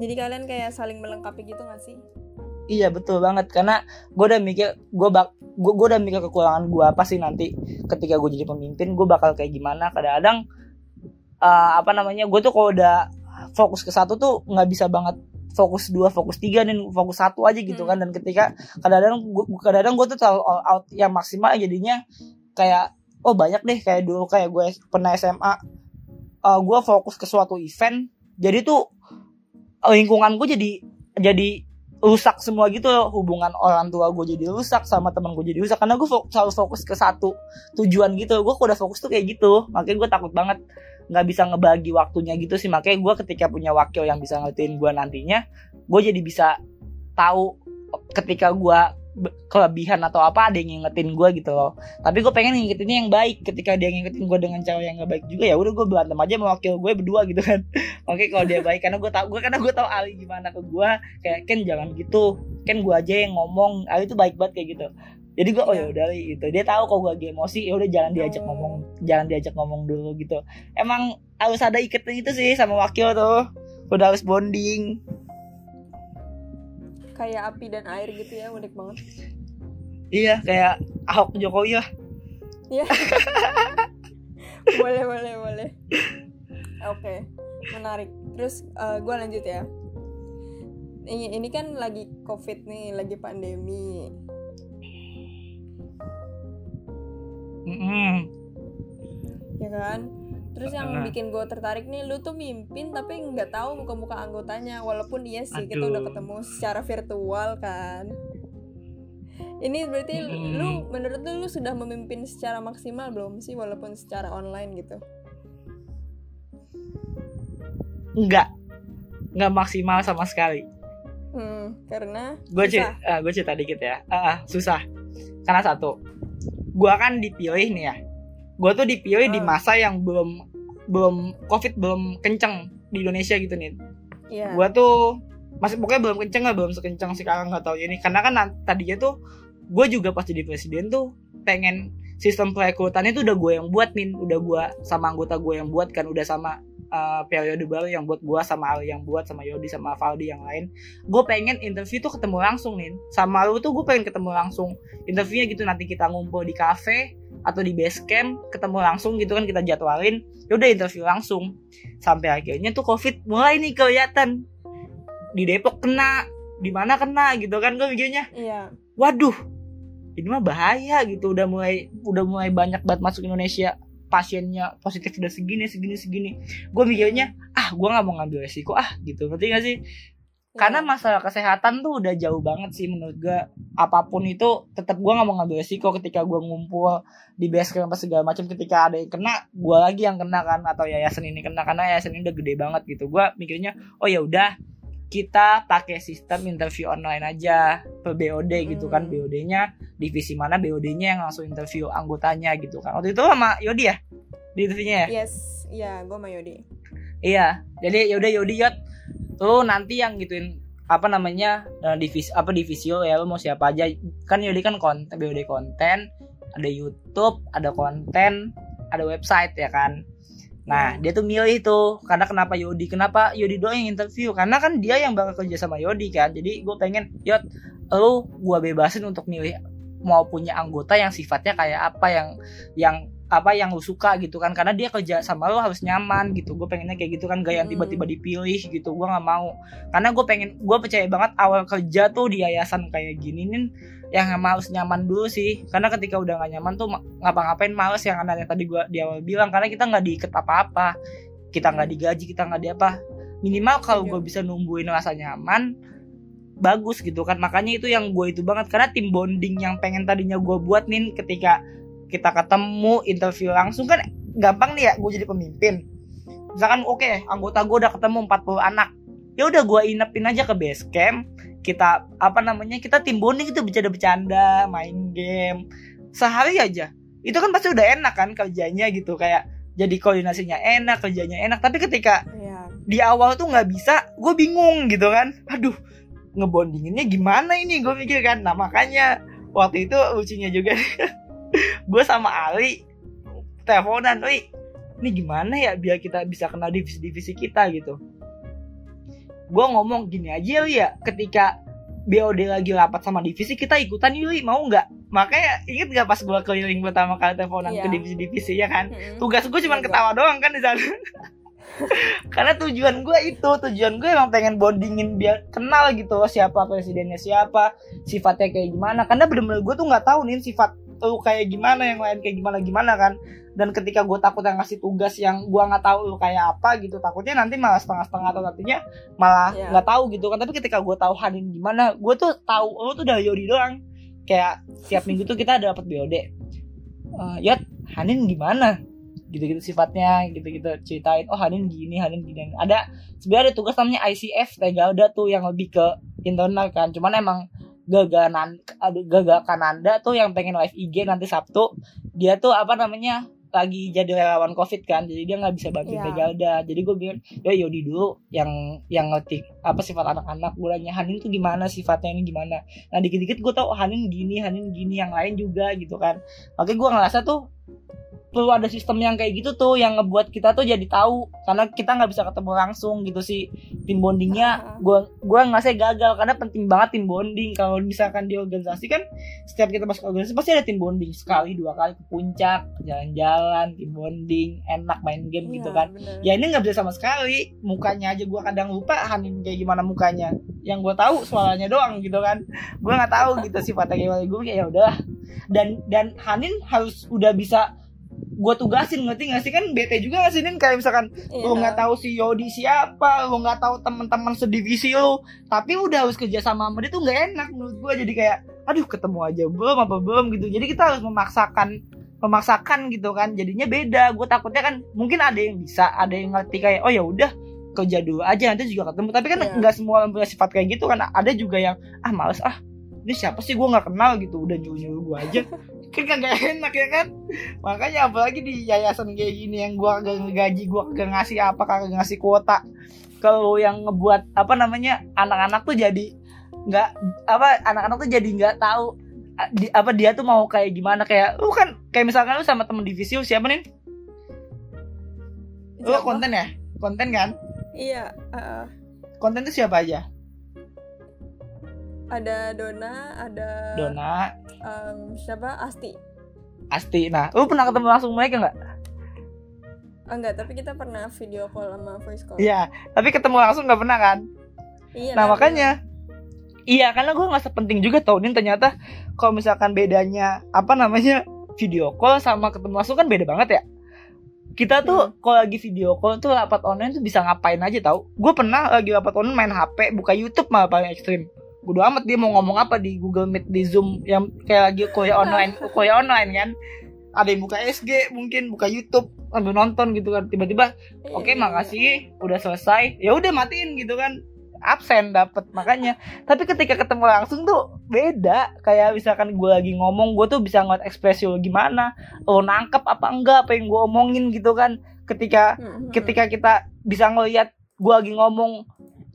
Jadi kalian kayak saling melengkapi gitu gak sih? Iya betul banget karena gue udah mikir gue bak gue udah mikir kekurangan gue apa sih nanti ketika gue jadi pemimpin gue bakal kayak gimana kadang-kadang eh, apa namanya gue tuh kalau udah fokus ke satu tuh nggak bisa banget fokus dua fokus tiga nih fokus satu aja gitu Hmm. kan dan ketika kadang-kadang gue kadang-kadang gue tuh terlalu all out yang maksimal jadinya kayak oh banyak deh kayak dulu kayak gue pernah SMA gue fokus ke suatu event jadi tuh lingkungan gue jadi jadi rusak semua gitu loh. Hubungan orang tua gue jadi rusak sama teman gue jadi rusak karena gue selalu fokus ke satu tujuan gitu. Gue udah fokus tuh kayak gitu makanya gue takut banget nggak bisa ngebagi waktunya gitu sih. Makanya gue ketika punya wakil yang bisa ngertiin gue nantinya gue jadi bisa tahu ketika gue kelebihan atau apa ada yang ngingetin gue gitu loh. Tapi gue pengen ngingetinnya yang baik. Ketika dia ngingetin gue dengan cara yang gak baik juga ya udah gue berantem aja sama wakil gue berdua gitu kan. Oke kalau dia baik karena gue tau gue karena gue tau Ali gimana ke gue kayak Ken jangan gitu. Ken gue aja yang ngomong. Ali tuh baik banget kayak gitu jadi gue oh ya udah gitu dia tahu kalau gue lagi emosi ya udah jangan diajak Oh. ngomong jangan diajak ngomong dulu gitu emang harus ada ikatan itu sih sama wakil tuh udah harus bonding Kayak api dan air gitu ya, unik banget. iya kayak Ahok Jokowi lah Iya. boleh, boleh, boleh. Oke, menarik. Terus gue lanjut ya. Ini, ini kan lagi covid nih, lagi pandemi. Mm-mm. ya kan? Terus yang Nah. bikin gue tertarik nih lu tuh mimpin tapi nggak tahu muka-muka anggotanya. Walaupun iya sih kita Aduh. udah ketemu secara virtual kan. Ini berarti Mm-mm. lu menurut lu lu sudah memimpin secara maksimal belum sih? Walaupun secara online gitu. Enggak enggak maksimal sama sekali. Hmm, karena gue cerita, gue cerita dikit ya. Ah, ah, susah. Karena satu gue kan dipilih nih ya gue tuh dipilih di Ah. masa yang belum belum covid belum kenceng di Indonesia gitu nih Iya. gue tuh masih pokoknya belum kenceng lah belum sekenceng sekarang nggak tahu ini karena kan tadinya tuh gue juga pas jadi presiden tuh pengen sistem perekrutannya tuh udah gue yang buat nih udah gue sama anggota gue yang buat kan udah sama uh, periode baru yang buat gue sama Ali yang buat sama Yodi sama Valdi yang lain. Gue pengen interview tuh ketemu langsung nih sama lu tuh gue pengen ketemu langsung. Interviewnya gitu nanti kita ngumpul di cafe atau di base camp ketemu langsung gitu kan kita jadwalin. Ya udah interview langsung. Sampai akhirnya tuh covid mulai nih kelihatan. Di Depok kena di mana kena gitu kan gue mikirnya. Iya. Waduh ini mah bahaya gitu. Udah mulai udah mulai banyak banget masuk Indonesia pasiennya positif udah segini segini segini. Gue mikirnya ah gue nggak mau ngambil resiko ah gitu. Ngerti gak sih? Karena Iya. masalah kesehatan tuh udah jauh banget sih menurut gue apa pun itu tetap gue nggak mau ngambil resiko ketika gue ngumpul di base camp segala macam ketika ada yang kena gue lagi yang kena kan atau yayasan ini kena. Karena yayasan ini udah gede banget gitu. Gue mikirnya oh ya udah kita pakai sistem interview online aja. Per BOD gitu kan Hmm. BOD-nya divisi mana BOD-nya yang langsung interview anggotanya gitu kan. Waktu itu sama Yodi ya di interviewnya ya? Yes iya gue sama Yodi. Iya, jadi yaudah Yodi Yot, lu nanti yang gituin apa namanya eh, divisi apa divisi lo ya lu mau siapa aja. Kan Yodi kan konten BOD konten ada YouTube ada konten ada website ya kan nah Hmm. dia tuh milih tuh karena kenapa Yodi kenapa Yodi doang yang interview? Karena kan dia yang bakal kerja sama Yodi kan. Jadi gue pengen Yot lu gua bebasin untuk milih mau punya anggota yang sifatnya kayak apa yang yang apa yang lu suka gitu kan. Karena dia kerja sama lu harus nyaman gitu. Gue pengennya kayak gitu kan gak yang Hmm. tiba-tiba dipilih gitu. Gue nggak mau. Karena gue pengen gue percaya banget awal kerja tuh di yayasan kayak gini nih yang harus nyaman dulu sih. Karena ketika udah gak nyaman tuh ngapa-ngapain males yang anaknya tadi gue di awal bilang. Karena kita nggak diikat apa-apa. Kita nggak digaji kita nggak di apa. Minimal kalau Setuju. gue bisa numbuhin rasa nyaman bagus gitu kan. Makanya itu yang gue itu banget. Karena tim bonding yang pengen tadinya gue buat nih ketika kita ketemu interview langsung kan gampang nih ya gue jadi pemimpin. Misalkan oke anggota gue udah ketemu 40 anak. Ya udah gue inepin aja ke base camp kita apa namanya kita tim bonding itu bercanda-bercanda main game. Sehari aja. Itu kan pasti udah enak kan kerjanya gitu kayak jadi koordinasinya enak kerjanya enak. Tapi ketika iya. di awal tuh nggak bisa gue bingung gitu kan. Aduh ngebondinginnya gimana ini? Gue mikir kan. Nah makanya waktu itu lucunya juga gue sama Ali teleponan wih ini gimana ya biar kita bisa kenal divisi-divisi kita gitu gue ngomong gini aja Li ya. Ketika BOD lagi rapat sama divisi kita ikutan yuk mau nggak? Makanya inget gak pas gue keliling pertama kali teleponan Iya. ke divisi-divisi ya kan? Mm-mm. tugas gue cuma Iya, ketawa doang kan di sana. Karena tujuan gue itu tujuan gue emang pengen bondingin biar kenal gitu loh siapa presidennya siapa sifatnya kayak gimana. Karena bener-bener gue tuh nggak tahu nih sifat lu kayak gimana yang lain kayak gimana gimana kan. Dan ketika gue takut yang ngasih tugas yang gue nggak tahu lu kayak apa gitu takutnya nanti malah setengah-setengah atau nantinya malah Iya. nggak tahu gitu kan. Tapi ketika gue tahu Hanin gimana gue tuh tahu lu tuh dari Yodi doang. Kayak tiap minggu tuh kita dapat BOD Eh, Yot Hanin gimana? Gitu-gitu sifatnya gitu-gitu ceritain oh Hanin gini Hanin gini. Ada sebenarnya ada tugas namanya ICF Tegalda tuh yang lebih ke internal kan. Cuman emang gaganan aduh gagal Kananda tuh yang pengen live IG nanti Sabtu. Dia tuh apa namanya lagi jadi relawan covid kan jadi dia nggak bisa bantuin Iya. Tegalda jadi gue bilang ya Yodi dulu yang yang ngetik apa sifat anak-anak gue nanya Hanin tuh gimana sifatnya ini gimana? Nah dikit-dikit gue tau Hanin gini Hanin gini yang lain juga gitu kan. Makanya gue ngerasa tuh perlu ada sistem yang kayak gitu tuh yang ngebuat kita tuh jadi tahu. Karena kita nggak bisa ketemu langsung gitu sih tim bondingnya. Gue gua nggak gagal karena penting banget tim bonding. Kalau misalkan di organisasi kan setiap kita masuk organisasi pasti ada tim bonding. Sekali dua kali ke puncak jalan-jalan tim bonding enak main game gitu Iya, kan. bener. ya ini nggak bisa sama sekali. Mukanya aja gue kadang lupa Hanin kayak gimana mukanya. Yang gue tahu suaranya doang gitu kan. Gue nggak tahu gitu sifatnya kayak gimana. Gue kayak ya udahlah. Dan dan Hanin harus udah bisa gue tugasin ngerti nggak sih? Kan bete juga nggak sih Nin? Kayak misalkan Iya. lu nggak tahu si Yodi siapa lu nggak tahu teman-teman sedivisi lu tapi udah harus kerja sama sama dia tuh nggak enak menurut gue jadi kayak aduh ketemu aja belum apa belum gitu. Jadi kita harus memaksakan memaksakan gitu kan. Jadinya beda. Gue takutnya kan mungkin ada yang bisa ada yang ngerti kayak oh ya udah kerja dulu aja nanti juga ketemu. Tapi kan Iya. nggak semua orang punya sifat kayak gitu kan. Ada juga yang ah males ah ini siapa sih? Gue nggak kenal gitu. Udah nyuruh nyuruh gue aja kan kagak enak ya kan? Makanya apalagi di yayasan kayak gini yang gua kagak ngegaji gua kagak ngasih apa kagak ngasih kuota. Kalau yang ngebuat apa namanya anak-anak tuh jadi nggak apa anak-anak tuh jadi nggak tahu di, apa dia tuh mau kayak gimana. Kayak lu kan kayak misalkan lu sama temen divisi lu siapa nih lu konten ya? Konten kan? Iya, uh, konten tuh siapa aja ada Dona, ada Dona. em, siapa? Asti. Asti. Nah lu pernah ketemu langsung mereka nggak? Ah, enggak, tapi kita pernah video call sama voice call. iya tapi ketemu langsung nggak pernah kan? Iya. nah makanya. iya karena gue nggak sepenting juga tau nih ternyata kalau misalkan bedanya apa namanya video call sama ketemu langsung kan beda banget ya. Kita tuh kalau lagi video call tuh rapat online tuh bisa ngapain aja tau. Gue pernah lagi rapat online main hp buka youtube malah paling ekstrim Bodo amat dia mau ngomong apa di Google Meet di Zoom yang kayak lagi kuliah online kuliah online kan? Ada yang buka SG mungkin buka YouTube sambil nonton gitu kan. Tiba-tiba oke okay, makasih udah selesai. Ya udah matiin gitu kan. Absen dapet makanya. Tapi ketika ketemu langsung tuh beda. Kayak misalkan gue lagi ngomong gue tuh bisa ngeliat ekspresi lo gimana lo nangkep apa enggak apa yang gue omongin gitu kan. Ketika ketika kita bisa ngeliat gue lagi ngomong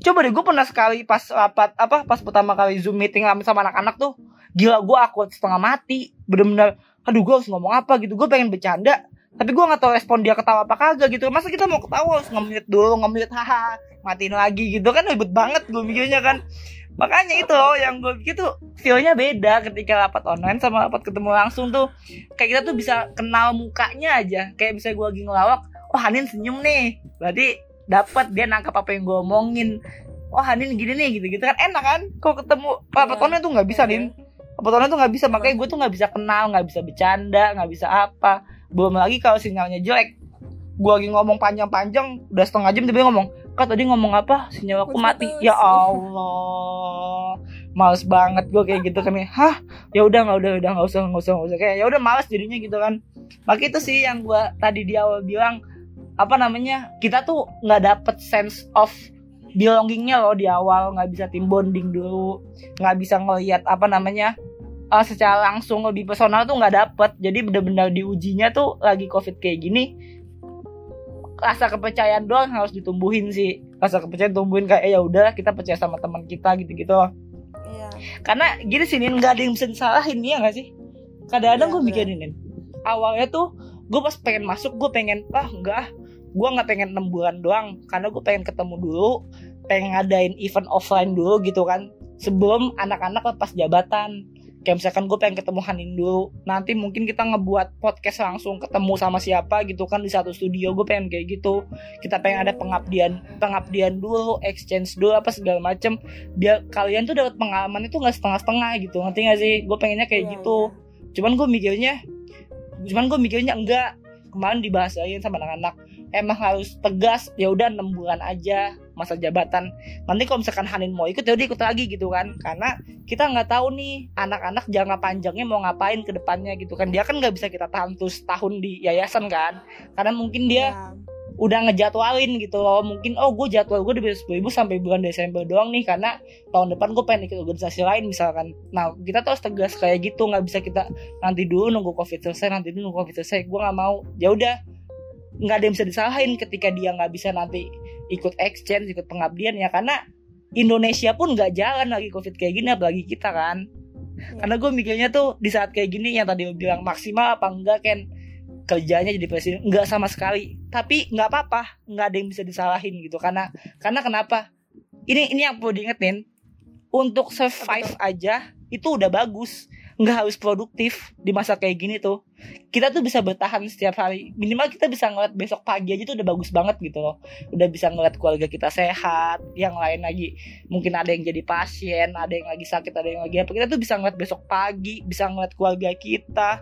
coba deh gue pernah sekali pas rapat apa pas pertama kali zoom meeting sama anak-anak tuh gila gue aku setengah mati. Bener-bener aduh gue harus ngomong apa? Gitu gue pengen bercanda. Tapi gue nggak tahu respon dia ketawa apa kagak gitu. Masa kita mau ketawa harus ngemenit dulu ngemenit haha matiin lagi gitu. Kan ribet banget gue mikirnya kan. Makanya itu yang gue pikir tuh feelnya beda ketika rapat online sama rapat ketemu langsung tuh. Kayak kita tuh bisa kenal mukanya aja. Kayak bisa gue lagi ngelawak oh Hanin senyum nih. Berarti dapat dia nangkap apa yang gue omongin. Wah oh, Hanin gini nih gitu gitu kan enak kan? Kalau ketemu rapat online tuh nggak bisa nih rapat online tuh nggak bisa makanya gue tuh nggak bisa kenal nggak bisa bercanda nggak bisa apa. Belum lagi kalau sinyalnya jelek gue lagi ngomong panjang-panjang udah setengah jam tiba-tiba ngomong kak tadi ngomong apa? Sinyal aku mati. ya Allah. Males banget gue kayak gitu kan. Hah? Ya udah nggak udah udah nggak usah nggak usah nggak usah. Kayak ya udah males jadinya gitu kan. Maka itu sih yang gue tadi di awal bilang apa namanya kita tuh nggak dapet sense of belongingnya loh di awal. Nggak bisa tim bonding dulu. Nggak bisa ngelihat apa namanya uh, secara langsung lebih personal tuh nggak dapet. Jadi benar-benar diujinya tuh lagi covid kayak gini rasa kepercayaan doang harus ditumbuhin sih. Rasa kepercayaan tumbuhin kayak eh, ya udah kita percaya sama teman kita gitu-gitu loh. Iya. karena gini sih nggak ada yang bisa disalahin ya nggak sih? Kadang-kadang iya, gue mikirin awalnya tuh gue pas pengen masuk gue pengen ah enggak gue nggak pengen enam bulan doang karena gue pengen ketemu dulu pengen ngadain event offline dulu gitu kan sebelum anak-anak lepas jabatan. Kayak misalkan gue pengen ketemu Hanin dulu nanti mungkin kita ngebuat podcast langsung ketemu sama siapa gitu kan di satu studio gue pengen kayak gitu. Kita pengen ada pengabdian pengabdian dulu exchange dulu apa segala macem. Biar kalian tuh dapat pengalaman itu nggak setengah-setengah gitu ngerti gak sih? Gue pengennya kayak yeah, gitu. yeah. cuman gue mikirnya cuman gue mikirnya enggak. Kemarin dibahas lagi sama anak-anak emang harus tegas ya udah enam bulan aja masa jabatan. Nanti kalau misalkan Hanin mau ikut ya udah ikut lagi gitu kan. Karena kita nggak tahu nih anak-anak jangka panjangnya mau ngapain ke depannya gitu kan. Dia kan nggak bisa kita tahan terus tahun di yayasan kan. Karena mungkin dia ya. udah ngejadwalin gitu loh. Mungkin oh gue jadwal gue dari ibu sampai bulan Desember doang nih. Karena tahun depan gue pengen ikut organisasi lain misalkan. Nah kita tuh harus tegas kayak gitu. Nggak bisa kita nanti dulu nunggu covid selesai nanti dulu nunggu covid selesai. Gue nggak mau. Ya udah nggak ada yang bisa disalahin ketika dia nggak bisa nanti ikut exchange ikut pengabdian ya. Karena Indonesia pun nggak jalan lagi covid kayak gini apalagi kita kan. Ya. karena gue mikirnya tuh di saat kayak gini yang tadi lo bilang maksimal apa enggak kan kerjanya jadi presiden nggak sama sekali. Tapi nggak apa-apa nggak ada yang bisa disalahin gitu. Karena karena kenapa? Ini ini yang perlu diingetin. Untuk survive aja itu udah bagus nggak harus produktif di masa kayak gini tuh. Kita tuh bisa bertahan setiap hari. Minimal kita bisa ngeliat besok pagi aja tuh udah bagus banget gitu loh. Udah bisa ngeliat keluarga kita sehat yang lain lagi. Mungkin ada yang jadi pasien ada yang lagi sakit ada yang lagi apa. Kita tuh bisa ngeliat besok pagi bisa ngeliat keluarga kita.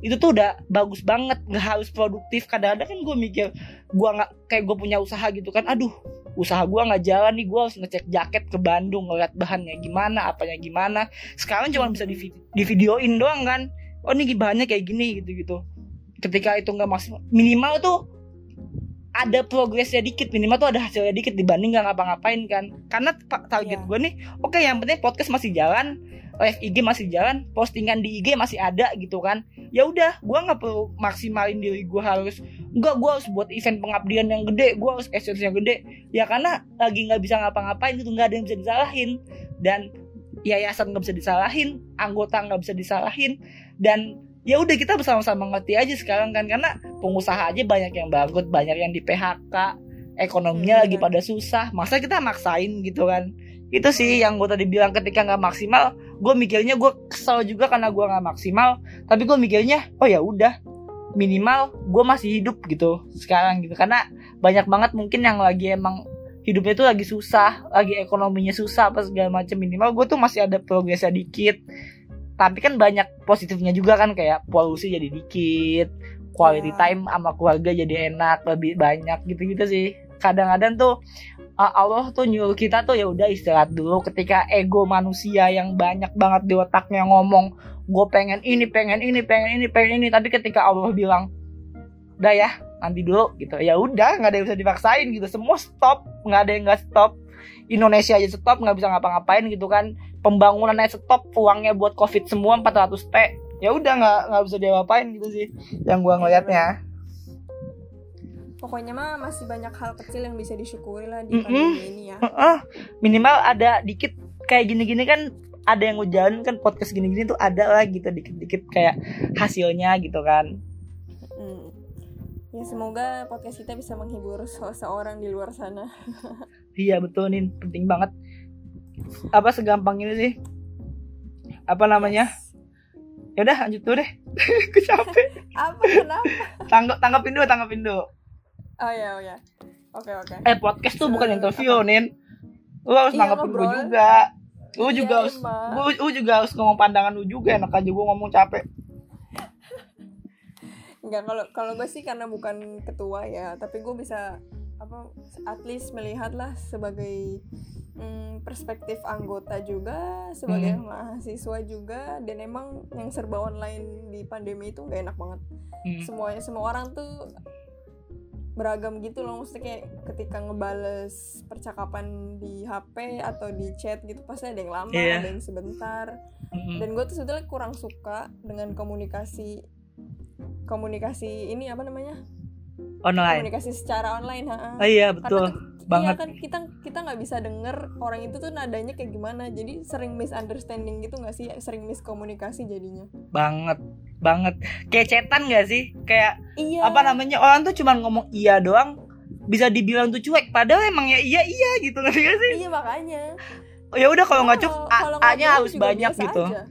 Itu tuh udah bagus banget. Nggak harus produktif. Kadang-kadang kan gue mikir gue nggak kayak gue punya usaha gitu kan. Aduh usaha gue nggak jalan nih gue harus ngecek jaket ke Bandung ngeliat bahannya gimana apanya gimana. Sekarang cuma bisa di, di videoin doang kan. Oh ini bahannya kayak gini gitu gitu ketika itu nggak maksimal minimal tuh ada progresnya dikit minimal tuh ada hasilnya dikit dibanding nggak ngapa-ngapain kan. Karena target yeah. gue nih oke okay, yang penting podcast masih jalan live IG masih jalan postingan di IG masih ada gitu kan. Ya udah gue nggak perlu maksimalin diri gue harus enggak gue harus buat event pengabdian yang gede gue harus essence yang gede. Ya karena lagi nggak bisa ngapa-ngapain itu nggak ada yang bisa disalahin. Dan yayasan nggak bisa disalahin anggota nggak bisa disalahin. Dan ya udah kita bersama-sama ngerti aja sekarang kan karena pengusaha aja banyak yang bangkrut banyak yang di PHK ekonominya hmm, lagi pada susah. Masa kita maksain gitu kan? Itu sih yang gue tadi bilang ketika nggak maksimal gue mikirnya gue kesel juga karena gue nggak maksimal tapi gue mikirnya oh ya udah minimal gue masih hidup gitu sekarang gitu. Karena banyak banget mungkin yang lagi emang hidupnya tuh lagi susah lagi ekonominya susah apa segala macam minimal gue tuh masih ada progresnya dikit. Tapi kan banyak positifnya juga kan kayak polusi jadi dikit quality Iya. time sama keluarga jadi enak lebih banyak gitu-gitu sih. Kadang-kadang tuh uh, Allah tuh nyuruh kita tuh ya udah istirahat dulu. Ketika ego manusia yang banyak banget di otaknya ngomong gue pengen ini pengen ini pengen ini pengen ini. Tapi ketika Allah bilang udah ya nanti dulu gitu. Ya udah nggak ada yang bisa dipaksain gitu. Semua stop nggak ada yang nggak stop. Indonesia aja stop nggak bisa ngapa-ngapain gitu kan. Pembangunannya stop uangnya buat covid semua 400 t. Ya udah nggak nggak bisa diapain gitu sih yang gua ngelihatnya Pokoknya mah masih banyak hal kecil yang bisa disyukuri lah di pandemi ini ya. Heeh, minimal ada dikit kayak gini-gini kan ada yang ngejalan kan podcast gini-gini tuh ada lah gitu dikit-dikit kayak hasilnya gitu kan. Mm. Ya semoga podcast kita bisa menghibur seseorang di luar sana. iya betul nih penting banget. Apa segampang ini sih? Apa namanya? Ya udah lanjut dulu deh. Aku capek. Apa kenapa? tanggap tanggapin dulu tanggapin dulu Oh ya, oh ya. Oke, oke. eh podcast tuh bukan interview nin lu harus Iya, tanggapin gue juga lu Iya, juga harus lu, lu juga harus ngomong pandangan lu juga enak aja gue ngomong capek Enggak kalau kalau gue sih karena bukan ketua ya, tapi gue bisa apa at least melihat lah sebagai mm, perspektif anggota juga sebagai Hmm. mahasiswa juga dan emang yang serba online di pandemi itu nggak enak banget Hmm. semuanya semua orang tuh beragam gitu loh maksudnya kayak ketika ngebales percakapan di HP atau di chat gitu pasti ada yang lama Iya. ada yang sebentar. Mm-mm. dan gue tuh sebetulnya kurang suka dengan komunikasi komunikasi ini apa namanya? Online. Komunikasi secara online ha oh iya karena betul tuh, banget. iya kan kita kita nggak bisa denger orang itu tuh nadanya kayak gimana jadi sering misunderstanding gitu nggak sih? Sering miskomunikasi jadinya. Banget banget. Kayak cetan gak sih? Kayak iya. apa namanya? Orang tuh cuma ngomong iya doang bisa dibilang tuh cuek. Padahal emang ya iya iya gitu ngerti gak sih? Iya makanya. Oh, ya udah kalau nggak Kalau- A- nya harus banyak gitu. aja.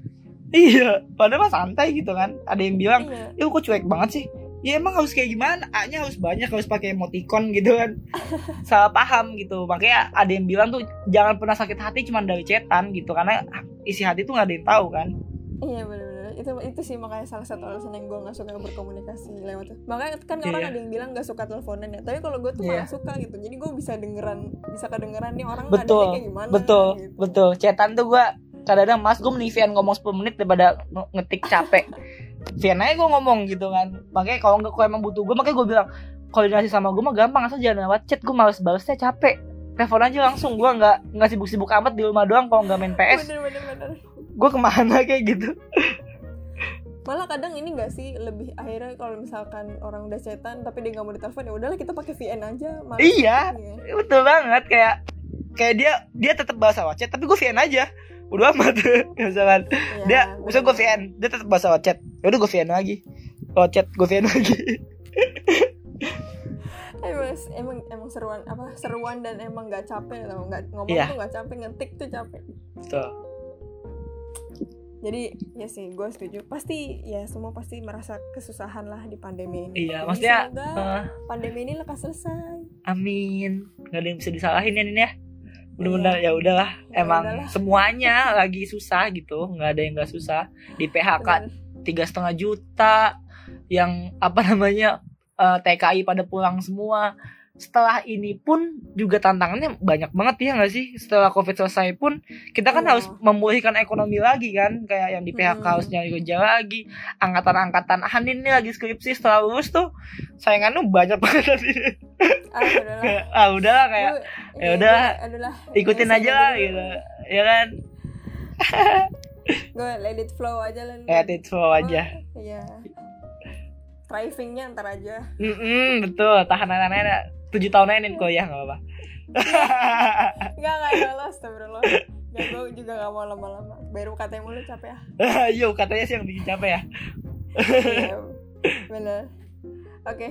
iya padahal mah santai gitu kan. Ada yang bilang iya. Ya kok cuek banget sih? Ya emang harus kayak gimana? A nya harus banyak harus pakai emoticon gitu kan. Salah paham gitu. Makanya ada yang bilang tuh jangan pernah sakit hati cuma dari cetan gitu. Karena isi hati tuh nggak ada yang tahu kan. Iya benar-benar itu itu sih makanya salah satu alasan yang gue nggak suka berkomunikasi lewat. Makanya kan orang Iya. ada yang bilang nggak suka teleponan ya. Tapi kalau gue tuh Iya. malah suka gitu. Jadi gue bisa dengeran bisa kedengeran nih orang betul kayak gimana. betul gitu. betul cetan tuh gua kadang-kadang mas gue mending Vian ngomong 10 menit daripada nge- ngetik capek Vian aja gue ngomong gitu kan makanya kalau nggak emang butuh gue makanya gue bilang koordinasi sama gue mah gampang asal jangan lewat chat gue males balesnya capek telepon aja langsung gue nggak nggak sibuk-sibuk amat di rumah doang kalau nggak main PS Bener bener bener. gue ke mana kayak gitu Malah kadang ini gak sih lebih akhirnya kalau misalkan orang udah chatan tapi dia nggak mau ditelepon ya udahlah kita pakai VN aja. Malah iya Iya. betul banget kayak kayak dia dia tetap bahasa chat tapi gue VN aja udah amat misalkan Iya, dia misalnya gue VN dia tetap bahasa chat ya udah gue VN lagi chat gue VN lagi emang emang emang seruan apa seruan dan emang nggak capek tau nggak ngomong Iya. tuh nggak capek ngetik tuh capek Betul. Jadi ya sih gue setuju. Pasti ya semua pasti merasa kesusahan lah di pandemi ini. Iya, Jadi maksudnya eh, pandemi ini lekas selesai. Amin. Nggak ada yang bisa disalahin ya Nin ya? Benar-benar ya udahlah. Ya emang udahlah. semuanya lagi susah gitu. Nggak ada yang nggak susah. Di PHK tiga setengah juta yang apa namanya eh, TKI pada pulang semua setelah ini pun juga tantangannya banyak banget ya nggak sih? Setelah covid selesai pun kita kan Iya. harus memulihkan ekonomi lagi kan? Kayak yang di PHK Hmm. harus nyari kerja lagi. Angkatan-angkatan Hanin nih lagi skripsi setelah lulus tuh sayangannya banyak banget. Ah udahlah. Ah udahlah kayak ya udah, ikutin aja lah gitu. ya kan? Gue let it flow aja lah. Kayak it flow aja. iya. Drivingnya ntar aja. Mm-mm, betul tahan anak-anak tujuh tahun aja nih kuliah nggak apa-apa. Nggak nggak lolos astagfirullah. Ya gue juga gak mau lama-lama. Baru katanya mulu capek ah Yo katanya sih yang bikin capek ya. Iya, bener. Oke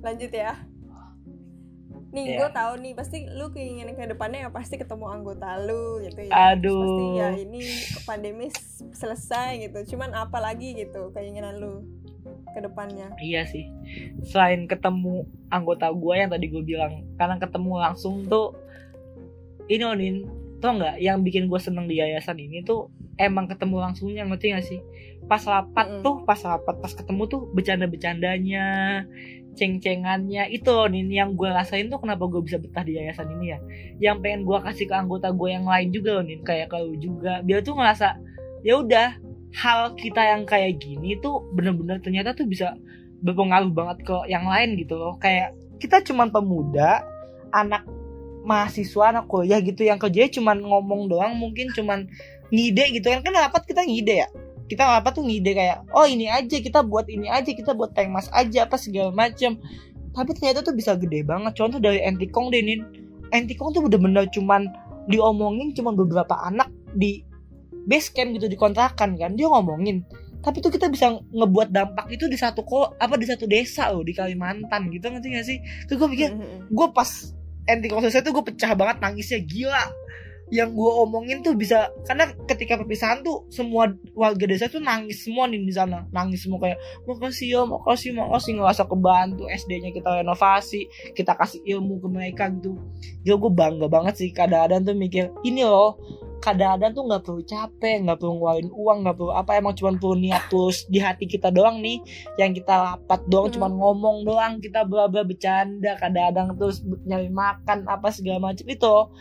lanjut ya. Nih Iya. gue tahu nih pasti lu keinginan ke depannya ya pasti ketemu anggota lu gitu ya. Aduh. pasti ya ini pandemi selesai gitu. Cuman apa lagi gitu keinginan lu ke depannya. Iya sih. Selain ketemu anggota gue yang tadi gue bilang karena ketemu langsung tuh ini onin tau nggak yang bikin gue seneng di yayasan ini tuh emang ketemu langsungnya ngerti gak sih? Pas rapat Mm-mm. tuh pas rapat pas ketemu tuh bercanda-bercandanya ceng-cengannya. Itu nih yang gue rasain tuh kenapa gue bisa betah di yayasan ini ya. Yang pengen gue kasih ke anggota gue yang lain juga loh nih kayak kalau juga. Biar tuh ngerasa ya udah hal kita yang kayak gini tuh bener-bener ternyata tuh bisa berpengaruh banget ke yang lain gitu loh. Kayak kita cuman pemuda anak mahasiswa anak kuliah gitu yang kerjanya cuman ngomong doang mungkin cuman ngide gitu kan. Kan rapat kita ngide ya? Kita rapat tuh ngide kayak oh ini aja kita buat ini aja kita buat tank mas aja apa segala macam tapi ternyata tuh bisa gede banget. Contoh dari Antikong deh Nin. Antikong tuh bener-bener cuman diomongin cuman beberapa anak di base camp gitu di kontrakan kan dia ngomongin. Tapi tuh kita bisa ngebuat dampak itu di satu kok apa di satu desa loh di Kalimantan gitu ngerti gak sih? Tuh gue pikir gue pas ending selesai tuh gue pecah banget nangisnya gila yang gue omongin tuh bisa karena ketika perpisahan tuh semua warga desa tuh nangis semua nih di sana. Nangis semua kayak makasih ya makasih makasih. Ngerasa kebantu SD-nya kita renovasi kita kasih ilmu ke mereka gitu ya gue bangga banget sih kadang-kadang tuh mikir ini loh kadang-kadang tuh nggak perlu capek nggak perlu ngeluarin uang nggak perlu apa emang cuma perlu niat terus di hati kita doang nih. Yang kita rapat doang Hmm. cuma ngomong doang kita bla bla bercanda kadang-kadang terus nyari makan apa segala macam. Itu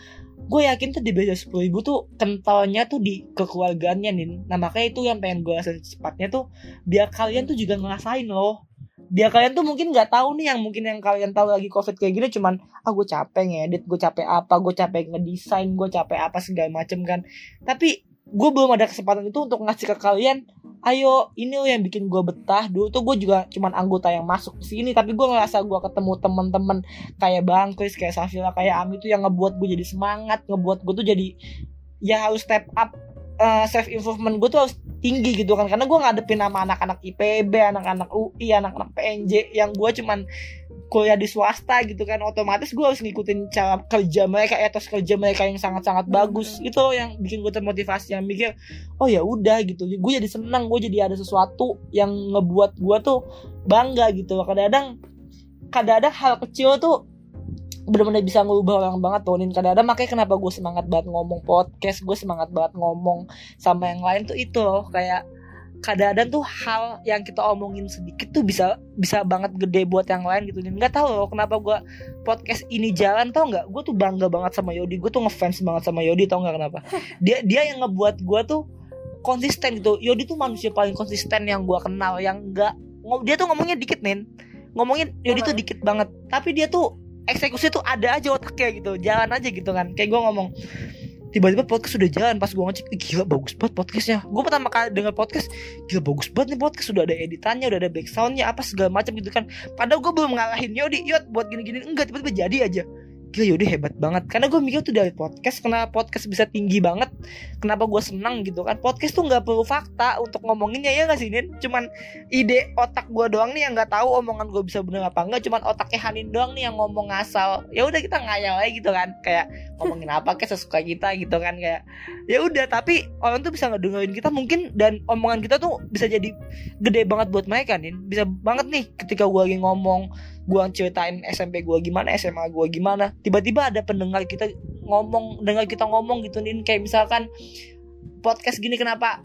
gue yakin tuh di beda sepuluh ribu tuh kentalnya tuh di kekeluargaannya nih nah makanya itu yang pengen gue rasain cepatnya tuh biar kalian tuh juga ngerasain loh. Biar kalian tuh mungkin nggak tahu nih yang mungkin yang kalian tahu lagi covid kayak gini cuman ah gue capek ngedit gue capek apa gue capek ngedesain gue capek apa segala macem kan. Tapi gue belum ada kesempatan itu untuk ngasih ke kalian ayo ini loh yang bikin gue betah. Dulu tuh gue juga cuman anggota yang masuk ke sini tapi gue ngerasa gue ketemu temen-temen kayak Bang Chris kayak Safila kayak Ami tuh yang ngebuat gue jadi semangat ngebuat gue tuh jadi ya harus step up eh, self improvement gue tuh harus tinggi gitu kan. Karena gue ngadepin sama anak-anak IPB anak-anak UI anak-anak PNJ yang gue cuman kuliah di swasta gitu kan otomatis gue harus ngikutin cara kerja mereka etos kerja mereka yang sangat-sangat bagus. Itu loh yang bikin gue termotivasi yang mikir oh ya udah gitu. Gue jadi senang gue jadi ada sesuatu yang ngebuat gue tuh bangga gitu. Kadang-kadang kadang-kadang hal kecil tuh bener-bener bisa ngubah orang banget tuh Nin kadang-kadang makanya kenapa gue semangat banget ngomong podcast gue semangat banget ngomong sama yang lain tuh itu loh. Kayak kadang-kadang tuh hal yang kita omongin sedikit tuh bisa bisa banget gede buat yang lain gitu. Nin nggak tahu loh kenapa gue podcast ini jalan tau nggak? Gue tuh bangga banget sama Yodi. Gue tuh ngefans banget sama Yodi tau nggak kenapa? Dia dia yang ngebuat gue tuh konsisten gitu. Yodi tuh manusia paling konsisten yang gue kenal yang nggak dia tuh ngomongnya dikit nin. Ngomongin Yodi tuh dikit banget. Tapi dia tuh eksekusi tuh ada aja otaknya gitu. Jalan aja gitu kan. Kayak gue ngomong tiba-tiba podcast sudah jalan pas gue ngecek "Ih, gila bagus banget podcastnya. Gue pertama kali denger podcast gila bagus banget nih podcast sudah ada editannya udah ada backsoundnya apa segala macam gitu kan. Padahal gue belum ngalahin Yodi. Yod buat gini-gini enggak tiba-tiba jadi aja gila Yodi hebat banget. Karena gue mikir tuh dari podcast kenapa podcast bisa tinggi banget? Kenapa gue senang gitu kan? Podcast tuh nggak perlu fakta untuk ngomonginnya ya nggak sih Nin cuman ide otak gue doang nih yang nggak tahu omongan gue bisa bener apa enggak cuman otaknya Hanin doang nih yang ngomong ngasal ya udah kita ngayal aja gitu kan. Kayak ngomongin apa kayak sesuka kita gitu kan. Kayak ya udah tapi orang tuh bisa ngedengerin kita mungkin dan omongan kita tuh bisa jadi gede banget buat mereka nih bisa banget nih ketika gue lagi ngomong gue ceritain SMP gue gimana SMA gue gimana. Tiba-tiba ada pendengar kita ngomong dengar kita ngomong gitu nih kayak misalkan podcast gini kenapa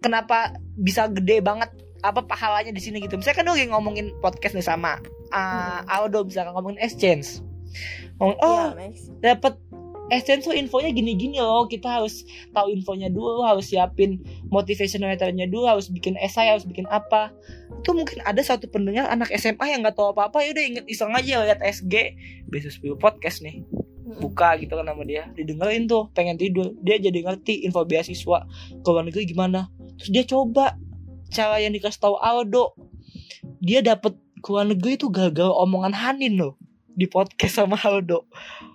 kenapa bisa gede banget? Apa pahalanya di sini? Gitu. Misalkan lu lagi ngomongin podcast nih sama uh, Aldo misalkan ngomongin exchange. Ngomong oh Iya, Max. dapat exchange tuh infonya gini-gini loh. Kita harus tahu infonya dulu harus siapin motivation letternya dulu harus bikin esai harus bikin apa. Itu mungkin ada satu pendengar anak SMA yang nggak tahu apa-apa ya udah inget iseng aja lihat SG Besus View podcast nih. Buka gitu kan nama dia. Didengerin tuh pengen tidur. Dia jadi ngerti info beasiswa ke luar negeri gimana. Terus dia coba cara yang dikasih tahu Aldo. Dia dapet ke luar negeri tuh gagal omongan Hanin loh di podcast sama Aldo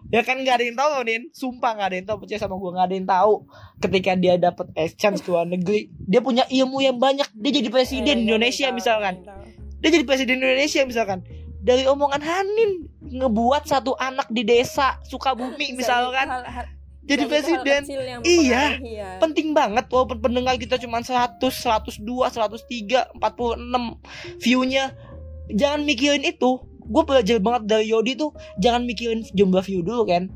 ya kan nggak ada yang tahu Nin sumpah nggak ada yang tahu percaya sama gue nggak ada yang tahu. Ketika dia dapet exchange ke luar negeri dia punya ilmu yang banyak. Dia jadi Eh, presiden nggak Indonesia tahu, misalkan. dia jadi presiden Indonesia misalkan. Dari omongan Hanin ngebuat satu anak di desa Sukabumi misalkan. Hal- hal- jadi Dan presiden. Iya. ya. penting banget walaupun pendengar kita cuma 100, 102, 103, 46 view-nya. Jangan mikirin itu gue belajar banget dari Yodi tuh jangan mikirin jumlah view dulu kan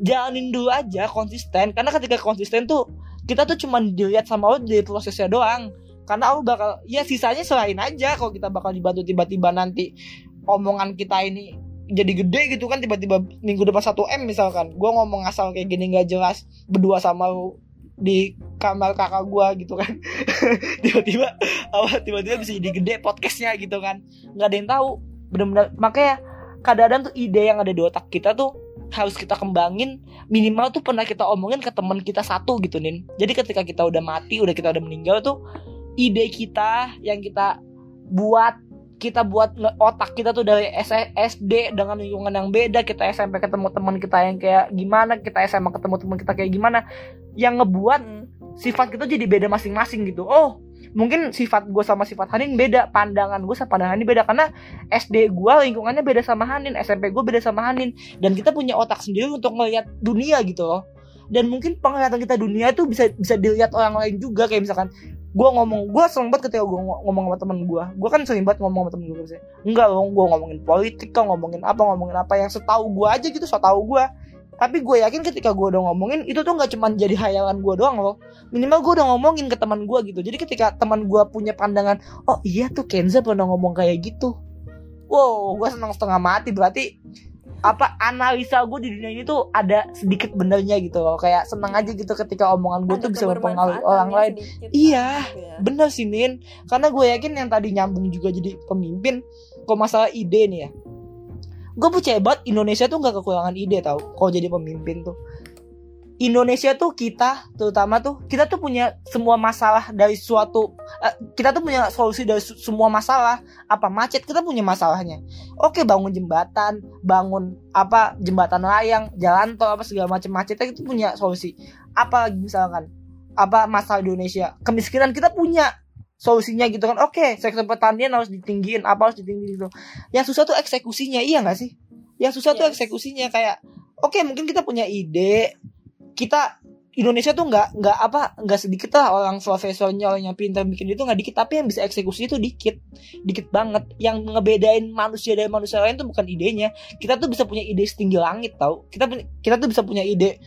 jalanin dulu aja konsisten karena ketika konsisten tuh kita tuh cuma dilihat sama Allah dari prosesnya doang. Karena Allah bakal ya sisanya selain aja kalau kita bakal dibantu tiba-tiba nanti omongan kita ini jadi gede gitu kan tiba-tiba minggu depan 1 m misalkan. Gue ngomong asal kayak gini nggak jelas berdua sama lu di kamar kakak gua gitu kan. Tiba-tiba apa tiba-tiba bisa jadi gede podcastnya gitu kan. Nggak ada yang tahu benar-benar makanya kadang-kadang tuh ide yang ada di otak kita tuh harus kita kembangin. Minimal tuh pernah kita omongin ke teman kita satu gitu nin. Jadi ketika kita udah mati udah kita udah meninggal tuh ide kita yang kita buat kita buat otak kita tuh dari SD dengan lingkungan yang beda kita SMP ketemu teman kita yang kayak gimana kita SMA ketemu teman kita kayak gimana yang ngebuat Hmm. sifat kita jadi beda masing-masing gitu. Oh mungkin sifat gue sama sifat Hanin beda pandangan gue sama pandangan Hanin beda karena SD gue lingkungannya beda sama Hanin SMP gue beda sama Hanin dan kita punya otak sendiri untuk melihat dunia gitu loh. Dan mungkin penglihatan kita dunia itu bisa bisa dilihat orang lain juga kayak misalkan gue ngomong gue sering banget ketika gue ngomong sama temen gue gue kan sering banget ngomong sama temen gue enggak loh gue ngomongin politik kah ngomongin apa ngomongin apa yang setahu gue aja gitu so tau gue tapi gue yakin ketika gue udah ngomongin itu tuh nggak cuma jadi hayalan gue doang loh. Minimal gue udah ngomongin ke teman gue gitu. Jadi ketika teman gue punya pandangan oh iya tuh Kenza pernah ngomong kayak gitu. Wow gue senang setengah mati. Berarti apa analisa gue di dunia ini tuh ada sedikit benernya gitu loh. Kayak senang aja gitu ketika omongan gue Ada tuh bisa mempengaruhi kebermanfaatannya orang lain. Iya, ya. bener sih Nin karena gue yakin yang tadi nyambung juga jadi pemimpin kok masalah ide nih ya gue percaya banget Indonesia tuh nggak kekurangan ide tau. Kalau jadi pemimpin tuh. Indonesia tuh kita terutama tuh kita tuh punya semua masalah dari suatu eh, kita tuh punya solusi dari su- semua masalah. Apa macet kita punya masalahnya. Oke bangun jembatan bangun apa jembatan layang jalan tol apa segala macam macetnya itu punya solusi. Apa lagi misalkan apa masalah Indonesia. Kemiskinan kita punya solusinya gitu kan. Oke sektor pertanian harus ditinggiin apa harus ditinggiin gitu. Yang susah tuh eksekusinya iya nggak sih? Yang susah tuh Yes. eksekusinya kayak oke mungkin kita punya ide kita Indonesia tuh nggak nggak apa nggak sedikit lah orang profesornya orang yang pintar bikin itu nggak dikit tapi yang bisa eksekusi itu dikit dikit banget. Yang ngebedain manusia dari manusia lain tuh bukan idenya. Kita tuh bisa punya ide setinggi langit tau. Kita kita tuh bisa punya ide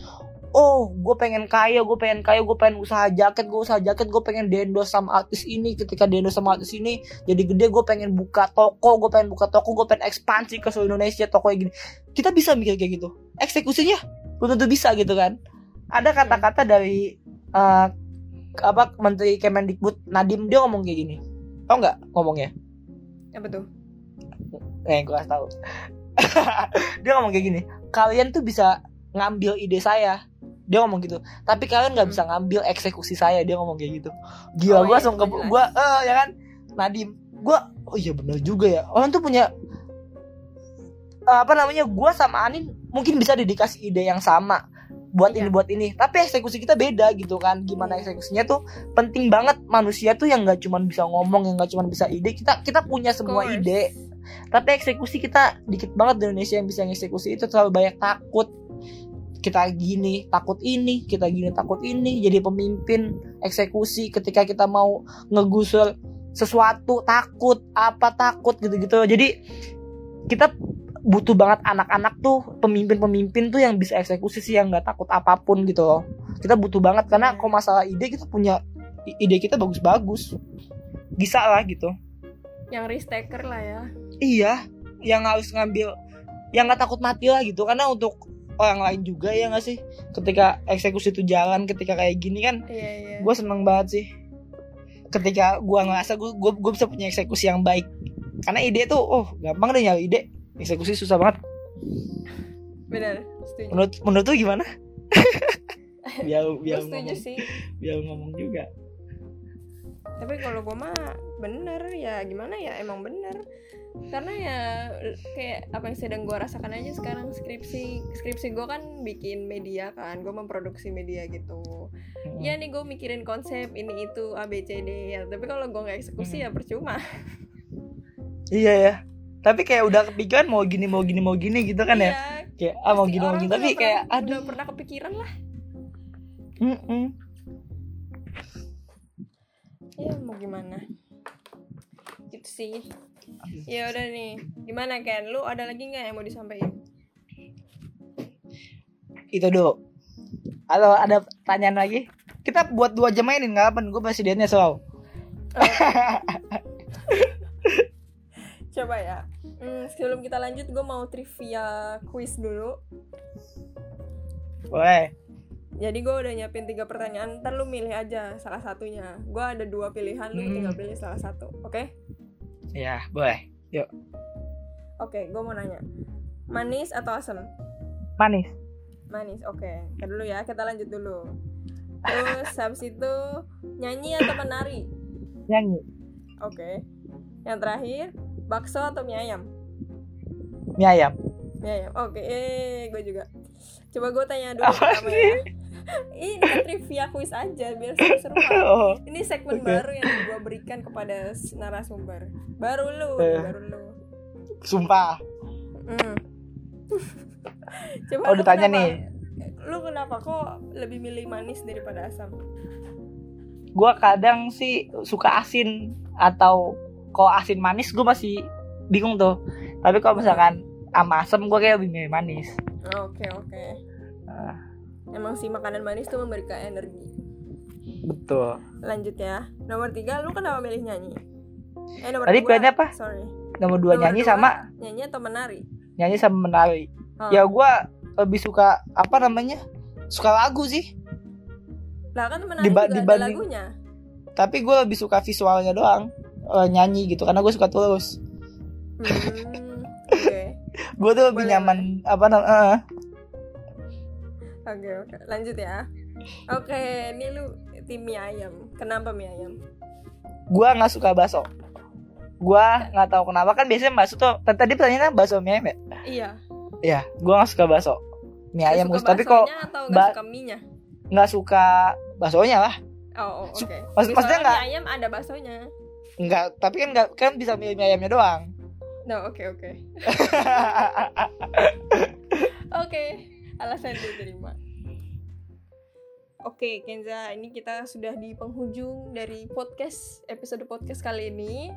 oh gue pengen kaya gue pengen kaya gue pengen usaha jaket gue usaha jaket gue pengen dendo sama artis ini. Ketika dendo sama artis ini jadi gede gue pengen buka toko gue pengen buka toko gue pengen ekspansi ke seluruh Indonesia toko yang gini. Kita bisa mikir kayak gitu. Eksekusinya belum tentu bisa gitu kan. Ada kata-kata dari eh, apa menteri Kemendikbud Nadim dia ngomong kayak gini. Tau nggak ngomongnya? Apa tuh? Eh gue kasih tahu. Dia ngomong kayak gini kalian tuh bisa ngambil ide saya dia ngomong gitu. Tapi kalian nggak bisa ngambil eksekusi saya dia ngomong kayak gitu. Gila Oh, gue iya, langsung ke gue eh ya kan? Nadim. Gue oh iya bener juga ya. Orang tuh punya eh, apa namanya gue sama Anin mungkin bisa dikasih ide yang sama buat Iya. ini buat ini. Tapi eksekusi kita beda gitu kan. Gimana eksekusinya tuh penting banget. Manusia tuh yang nggak cuma bisa ngomong yang nggak cuma bisa ide. Kita kita punya semua ide. Tapi eksekusi kita dikit banget di Indonesia yang bisa ngeksekusi itu terlalu banyak takut kita gini takut ini kita gini takut ini. Jadi pemimpin eksekusi ketika kita mau ngegusur sesuatu takut apa takut gitu-gitu. Jadi kita butuh banget anak-anak tuh pemimpin-pemimpin tuh yang bisa eksekusi sih yang nggak takut apa pun gitu loh. Kita butuh banget karena kalau masalah ide kita punya ide kita bagus-bagus. Bisa lah gitu. Yang risk taker lah ya. Iya, yang harus ngambil yang nggak takut mati lah gitu. Karena untuk orang lain juga ya nggak sih? Ketika eksekusi itu jalan ketika kayak gini kan iya iya. gue seneng banget sih. Ketika gue ngerasa gue gue bisa punya eksekusi yang baik. Karena ide tuh oh gampang deh nyari ide. Eksekusi susah banget. Benar setuju. Menurut menurut tuh gimana? Biar biar ngomong. sih. Biar ngomong juga. Tapi kalau gue mah bener ya gimana ya emang bener karena ya kayak apa yang sedang gue rasakan aja sekarang skripsi skripsi gue kan bikin media kan gue memproduksi media gitu. Ya nih gue mikirin konsep ini itu a b c d ya tapi kalau gue nggak eksekusi ya percuma. Iya ya. Tapi kayak udah kepikiran mau gini mau gini mau gini gitu kan ya? Iya, kayak ah mau gini mau gini. Tapi kayak pernah- aduh. udah pernah kepikiran lah. Mm-mm. ya mau gimana? Gitu sih ya udah nih gimana Ken? Lu ada lagi nggak yang mau disampaikan? Itu dulu. Halo ada pertanyaan lagi? Kita buat dua jam nih nggak apa gue presidennya selalu coba ya. Hmm, sebelum kita lanjut gue mau trivia quiz dulu. Boleh. Jadi gue udah nyiapin tiga pertanyaan. Ntar lu milih aja salah satunya. Gue ada dua pilihan lu Hmm. tinggal pilih salah satu oke ya boleh. Yuk. Oke gue mau nanya. Manis atau asam manis. Manis oke. Ntar dulu ya kita lanjut dulu. Terus habis itu nyanyi atau menari? Nyanyi. Oke. Yang terakhir bakso atau mie ayam? Mie ayam. Mie ayam oke. Eh gue juga. Coba gue tanya dulu Apa pertama ya ini kan trivia quiz aja biar seru-seru oh. Ini segmen Oke. baru yang gue berikan kepada narasumber. Baru lu Eh. baru lu. Sumpah. Hmm. coba Oh, ditanya kenapa- nih. lu kenapa kok lebih milih manis daripada asam? Gue kadang sih suka asin atau kalau asin manis gue masih bingung tuh. Tapi kalau misalkan sama asem gue kayak lebih milih manis. Oke oke. Ah. Emang sih makanan manis tuh memberikan energi. Betul. Lanjut ya. Nomor tiga lu kenapa milih nyanyi? Eh nomor Tadi dua, pilihannya apa? sorry. Nomor dua Nomor nyanyi dua, sama? nyanyi atau menari? Nyanyi sama menari. Oh. ya gue lebih suka apa namanya? Suka lagu sih. Lah kan menari Diba- juga dibanding- ada lagunya. Tapi gue lebih suka visualnya doang. Eh, nyanyi gitu karena gue suka tulus. Hmm, oke. Gue tuh lebih Boleh, nyaman apa namanya oke oke. Lanjut ya. Oke ini lu tim mie ayam. Kenapa mie ayam? Gue nggak suka bakso. Gue nggak tahu kenapa. Kan biasanya bakso tuh tadi pertanyaannya bakso mie ayam ya? Iya. Ya gue nggak suka bakso. Mie ayam suka tapi kok nggak suka mie nya nggak suka baksonya lah. Oh, oh, oke. okay. maksud- maksudnya nggak- mie ayam ada baksonya. Nggak tapi kan nggak kan bisa milih mie ayamnya doang. No oke oke. Oke alasan diterima Oke Kenza, ini kita sudah di penghujung dari podcast episode podcast kali ini.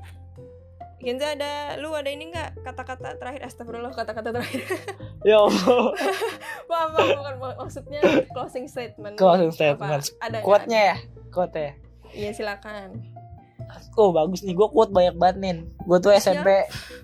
Kenza ada, lu ada ini nggak kata-kata terakhir? Astagfirullah kata-kata terakhir. ya Allah Maaf, maaf, bukan mak- maksudnya closing statement. Closing statement. Apa? Ada quote-nya ya quote ya Iya silakan. oh bagus nih gue quote banyak banget nih gue tuh SMP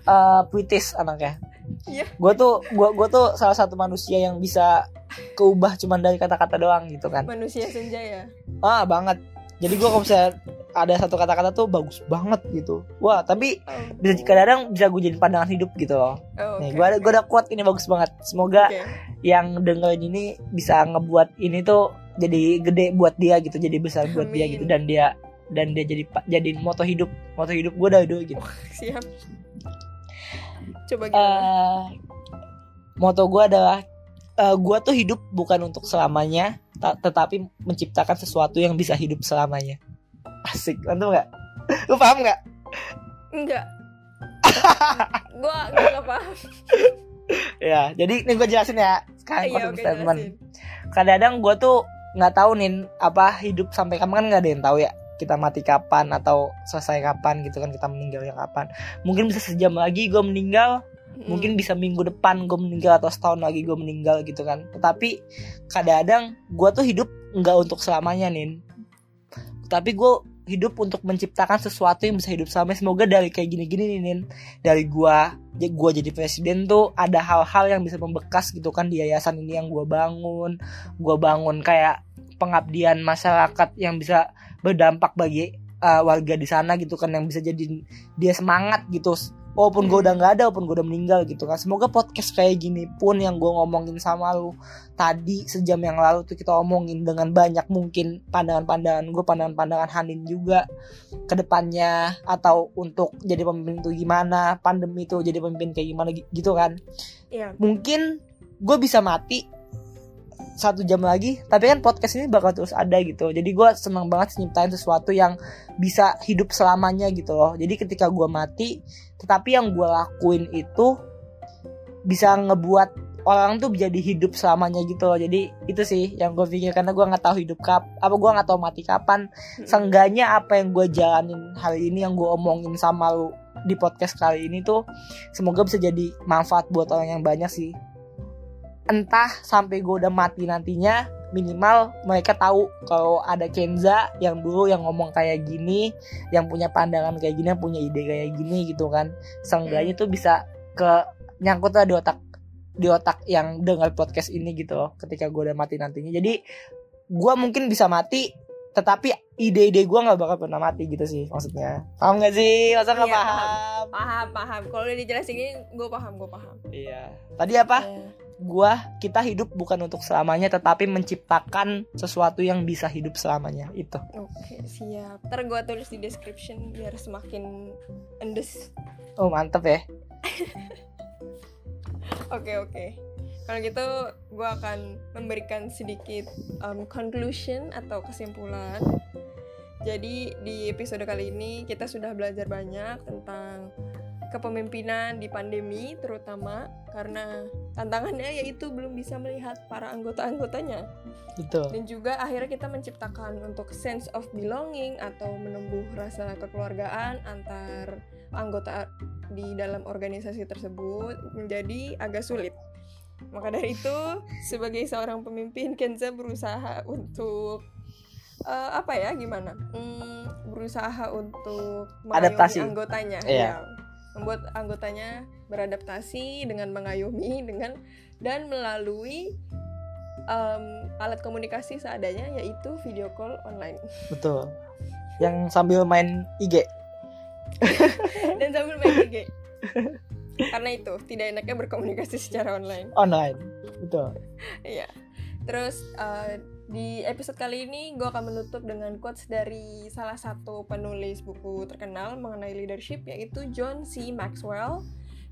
eh puitis anaknya Iya. gue tuh gue gue tuh salah satu manusia yang bisa keubah cuman dari kata-kata doang gitu kan Manusia senja ya. ah banget jadi gue kalau misalnya ada satu kata-kata tuh bagus banget gitu wah tapi Oh, bisa kadang bisa gue jadi pandangan hidup gitu loh oh, nih oke, gue ada gue ada quote ini bagus banget semoga Oke. yang dengerin ini bisa ngebuat ini tuh jadi gede buat dia gitu jadi besar buat dia Amin. gitu dan dia dan dia jadi jadi moto hidup moto hidup gue dari dulu gitu Siap. Coba gimana? Eh, moto gue adalah eh, gue tuh hidup bukan untuk selamanya ta- tetapi menciptakan sesuatu yang bisa hidup selamanya asik mantap nggak lu paham nggak Enggak. gua gua gak paham. ya jadi ini gue jelasin ya sekarang Iya, oke statement. kadang-kadang gue tuh nggak tahu nih apa hidup sampai kapan kan nggak ada yang tahu ya kita mati kapan atau selesai kapan gitu kan kita meninggalnya kapan. Mungkin bisa sejam lagi gue meninggal mungkin bisa minggu depan gue meninggal atau setahun lagi gue meninggal gitu kan. Tetapi kadang-kadang gue tuh hidup nggak untuk selamanya nih tapi gue hidup untuk menciptakan sesuatu yang bisa hidup selamanya. Semoga dari kayak gini-gini nih Nin. Dari gue gue jadi presiden tuh ada hal-hal yang bisa membekas gitu kan di yayasan ini yang gue bangun. Gue bangun kayak pengabdian masyarakat yang bisa berdampak bagi uh, warga di sana gitu kan yang bisa jadi dia semangat gitu. Walaupun gue udah nggak ada walaupun gue udah meninggal gitu kan. Semoga podcast kayak gini pun yang gue ngomongin sama lu tadi sejam yang lalu tuh kita omongin dengan banyak mungkin pandangan-pandangan gue pandangan-pandangan Hanin juga ke depannya atau untuk jadi pemimpin itu gimana pandemi itu jadi pemimpin kayak gimana gi- gitu kan. Iya. mungkin gue bisa mati satu jam lagi tapi kan podcast ini bakal terus ada gitu. Jadi gue seneng banget nyiptain sesuatu yang bisa hidup selamanya gitu loh. Jadi ketika gue mati tetapi yang gue lakuin itu bisa ngebuat orang tuh jadi hidup selamanya gitu loh. Jadi itu sih yang gue pikir karena gue nggak tahu hidup kap apa gue nggak tahu mati kapan. Seenggaknya apa yang gue jalanin hari ini yang gue omongin sama lu di podcast kali ini tuh semoga bisa jadi manfaat buat orang yang banyak sih entah sampai gue udah mati nantinya minimal mereka tahu kalau ada Kenza yang dulu yang ngomong kayak gini yang punya pandangan kayak gini yang punya ide kayak gini gitu kan. Seenggaknya tuh bisa ke nyangkut lah di otak di otak yang dengar podcast ini gitu loh ketika gue udah mati nantinya. Jadi gue mungkin bisa mati tetapi ide-ide gue nggak bakal pernah mati gitu sih maksudnya. Paham gak sih? Masa nggak Iya, paham. paham? Paham kalau udah dijelasin ini gue paham gue paham. Iya. Tadi apa? Iya. Gua kita hidup bukan untuk selamanya tetapi menciptakan sesuatu yang bisa hidup selamanya. Itu. Oke siap. Ntar gue tulis di description biar semakin endes. Oh mantep ya. Oke oke. Kalau gitu gue akan memberikan sedikit um, conclusion atau kesimpulan. Jadi di episode kali ini kita sudah belajar banyak tentang kepemimpinan di pandemi terutama karena tantangannya yaitu belum bisa melihat para anggota-anggotanya betul dan juga akhirnya kita menciptakan untuk sense of belonging atau menumbuh rasa kekeluargaan antar anggota di dalam organisasi tersebut menjadi agak sulit. Maka dari itu, sebagai seorang pemimpin, Kenza berusaha untuk eh, apa ya, gimana? Hmm, berusaha untuk mengayomi anggotanya, Iya. ya. Membuat anggotanya beradaptasi dengan mengayomi dengan dan melalui em, alat komunikasi seadanya yaitu video call online. Betul. Yang sambil main IG dan sambil main IG karena itu tidak enaknya berkomunikasi secara online. Online. Betul. Iya. Terus eh, di episode kali ini gue akan menutup dengan quotes dari salah satu penulis buku terkenal mengenai leadership yaitu John C. Maxwell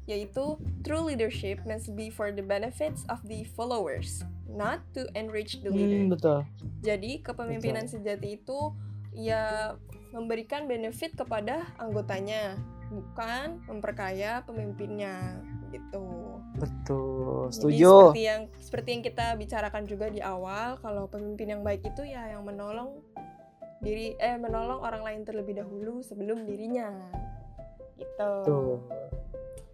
yaitu true leadership must be for the benefits of the followers not to enrich the leader Hmm, betul Jadi kepemimpinan sejati itu ya memberikan benefit kepada anggotanya, bukan memperkaya pemimpinnya gitu. Betul Jadi setuju seperti yang seperti yang kita bicarakan juga di awal, kalau pemimpin yang baik itu ya yang menolong diri eh menolong orang lain terlebih dahulu sebelum dirinya. Gitu. Betul.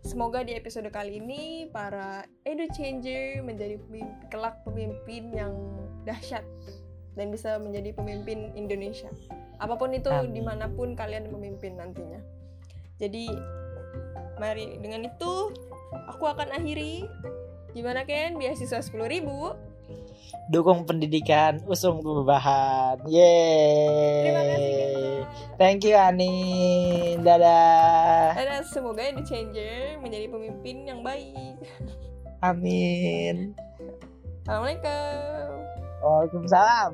Semoga di episode kali ini para edu changer menjadi pemimpin, kelak pemimpin yang dahsyat dan bisa menjadi pemimpin Indonesia. Apa pun itu Amin. di mana pun kalian memimpin nantinya. Jadi mari dengan itu aku akan akhiri. Gimana Ken? Beasiswa 10.000 ribu. dukung pendidikan usung perubahan yeay Terima kasih Kenza. thank you Ani dadah Dan semoga edu changer menjadi pemimpin yang baik. amin Assalamualaikum. Waalaikumsalam